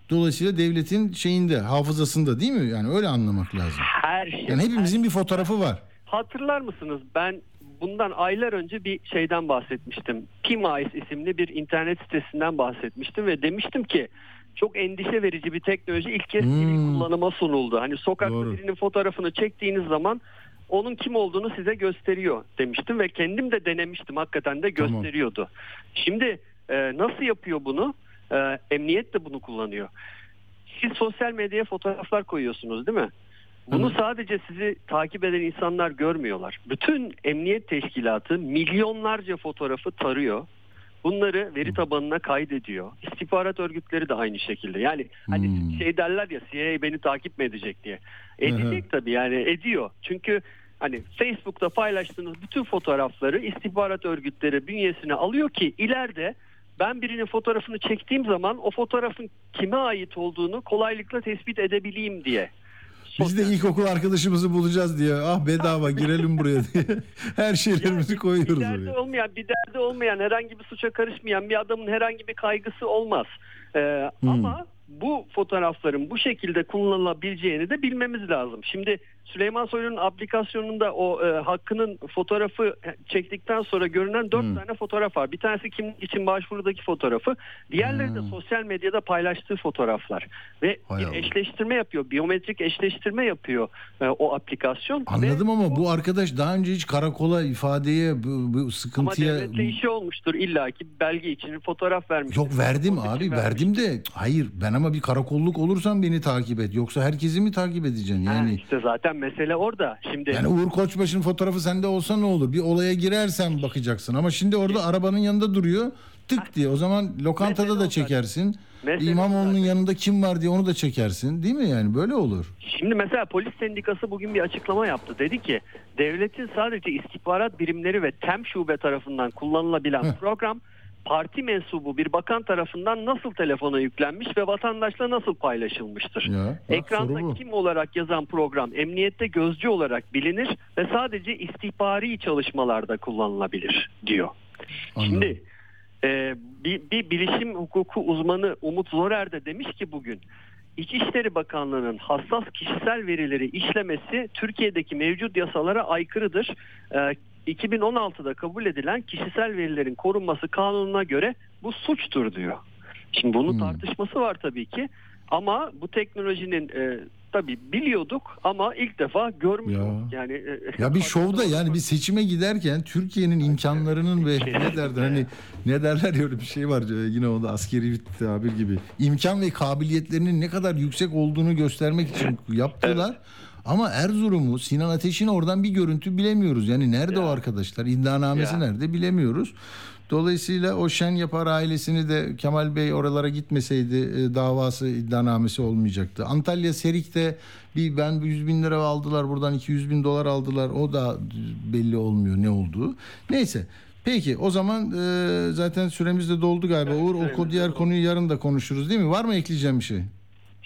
Speaker 1: Dolayısıyla devletin şeyinde hafızasında değil mi? Yani öyle anlamak lazım.
Speaker 20: Her şey.
Speaker 1: Yani hepimizin bir fotoğrafı var.
Speaker 20: Hatırlar mısınız? Ben bundan aylar önce bir şeyden bahsetmiştim. Pimice isimli bir internet sitesinden bahsetmiştim ve demiştim ki çok endişe verici bir teknoloji ilk kez sivil kullanıma sunuldu. Hani sokakta
Speaker 1: Doğru.
Speaker 20: birinin fotoğrafını çektiğiniz zaman onun kim olduğunu size gösteriyor demiştim ve kendim de denemiştim. Hakikaten de
Speaker 1: Tamam.
Speaker 20: gösteriyordu. Şimdi e, nasıl yapıyor bunu? E, emniyet de bunu kullanıyor. Siz sosyal medyaya fotoğraflar koyuyorsunuz değil mi? Bunu sadece sizi takip eden insanlar görmüyorlar. Bütün emniyet teşkilatı milyonlarca fotoğrafı tarıyor. Bunları veri tabanına kaydediyor. İstihbarat örgütleri de aynı şekilde. Yani hani şey derler ya CIA beni takip mi edecek diye. Edecek tabii yani ediyor. Çünkü hani Facebook'ta paylaştığınız bütün fotoğrafları istihbarat örgütleri bünyesine alıyor ki ileride ben birinin fotoğrafını çektiğim zaman o fotoğrafın kime ait olduğunu kolaylıkla tespit edebileyim diye.
Speaker 1: Biz de ilkokul arkadaşımızı bulacağız diye ah bedava girelim buraya diye her şeylerimizi koyuyoruz
Speaker 20: derdi
Speaker 1: oraya.
Speaker 20: olmayan bir derdi olmayan herhangi bir suça karışmayan bir adamın herhangi bir kaygısı olmaz. Ee, Ama bu fotoğrafların bu şekilde kullanılabileceğini de bilmemiz lazım. Şimdi Süleyman Soylu'nun aplikasyonunda o e, hakkının fotoğrafı çektikten sonra görünen dört tane fotoğraf var. Bir tanesi kimlik için başvurudaki fotoğrafı. Diğerleri de sosyal medyada paylaştığı fotoğraflar. Ve bir eşleştirme yapıyor. Biyometrik eşleştirme yapıyor e, o aplikasyon.
Speaker 1: Anladım ama bu arkadaş daha önce hiç karakola ifadeye bu, bu
Speaker 20: Ama
Speaker 1: sıkıntıya
Speaker 20: devletle işi olmuştur illaki belge için fotoğraf vermiş.
Speaker 1: Yok verdim abi verdim de hayır ben ama bir karakolluk olursam beni takip et. Yoksa herkesi mi takip edeceksin yani?
Speaker 20: İşte zaten mesele orada. Şimdi
Speaker 1: Yani Uğur Koçbaş'ın fotoğrafı sende olsa ne olur? Bir olaya girersen bakacaksın ama şimdi orada arabanın yanında duruyor. Tık diye o zaman lokantada da çekersin.
Speaker 20: Mesele
Speaker 1: İmamoğlu'nun yanında kim var diye onu da çekersin. Değil mi yani? Böyle olur.
Speaker 20: Şimdi mesela polis sendikası bugün bir açıklama yaptı. Dedi ki devletin sadece istihbarat birimleri ve TEM şube tarafından kullanılabilen program parti mensubu bir bakan tarafından nasıl telefona yüklenmiş ve vatandaşla nasıl paylaşılmıştır?
Speaker 1: Ya, bak,
Speaker 20: Ekranda kim olarak yazan program emniyette gözcü olarak bilinir ve sadece istihbari çalışmalarda kullanılabilir diyor. Şimdi e, bir, bir bilişim hukuku uzmanı Umut Zorer de demiş ki bugün İçişleri Bakanlığı'nın hassas kişisel verileri işlemesi Türkiye'deki mevcut yasalara aykırıdır. E, 2016'da kabul edilen kişisel verilerin korunması kanununa göre bu suçtur diyor. Şimdi bunun tartışması var tabii ki ama bu teknolojinin e, tabii biliyorduk ama ilk defa görmüş olduk. Yani e,
Speaker 1: Ya bir şovda yani bir seçime giderken Türkiye'nin imkanlarının ve ne derler hani ne derler ya öyle bir şey var e, yine o da askeri bir tabir gibi. İmkan ve kabiliyetlerinin ne kadar yüksek olduğunu göstermek için yaptılar. Ama Erzurum'u Sinan Ateş'in oradan bir görüntü bilemiyoruz. Yani nerede o arkadaşlar? İddianamesi
Speaker 20: Ya.
Speaker 1: nerede bilemiyoruz. Dolayısıyla o Şen Yapar ailesini de Kemal Bey oralara gitmeseydi e, davası iddianamesi olmayacaktı. Antalya Serik'te bir ben 100 bin lira aldılar buradan 200 bin dolar aldılar. O da belli olmuyor ne olduğu. Neyse. Peki o zaman e, zaten süremiz de doldu galiba. Uğur o diğer konuyu yarın da konuşuruz değil mi? Var mı ekleyeceğim bir şey?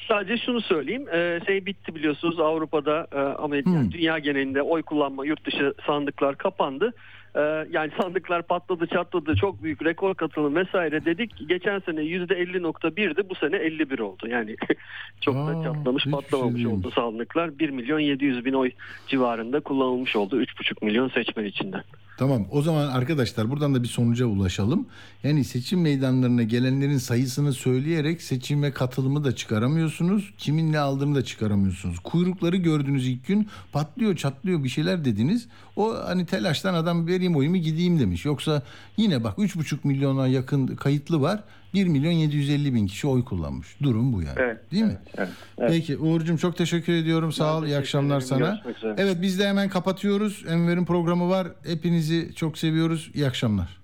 Speaker 20: Sadece şunu söyleyeyim. Ee, şey bitti biliyorsunuz Avrupa'da, e, Amerika, dünya genelinde oy kullanma yurt dışı sandıklar kapandı. Ee, yani sandıklar patladı çatladı çok büyük rekor katılım vesaire dedik. Geçen sene %50.1'di bu sene 51 oldu. Yani çok da çatlamış patlamamış oldu sandıklar. 1 milyon 700 bin oy civarında kullanılmış oldu 3,5 milyon seçmen içinden.
Speaker 1: Tamam o zaman arkadaşlar buradan da bir sonuca ulaşalım. Yani seçim meydanlarına gelenlerin sayısını söyleyerek seçime katılımı da çıkaramıyorsunuz. Kimin ne aldığını da çıkaramıyorsunuz. Kuyrukları gördünüz ilk gün patlıyor çatlıyor bir şeyler dediniz. O hani telaştan adam vereyim oyumu gideyim demiş. Yoksa yine bak 3,5 milyona yakın kayıtlı var. 1 milyon 750 bin kişi oy kullanmış. Durum bu yani.
Speaker 20: Evet,
Speaker 1: Değil mi?
Speaker 20: evet, evet.
Speaker 1: Peki Uğur'cum çok teşekkür ediyorum. Sağ ol. İyi akşamlar sana. Evet biz de hemen kapatıyoruz. Enver'in programı var. Hepinizi çok seviyoruz. İyi akşamlar.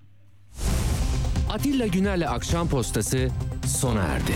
Speaker 8: Atilla Güner'le Akşam Postası sona erdi.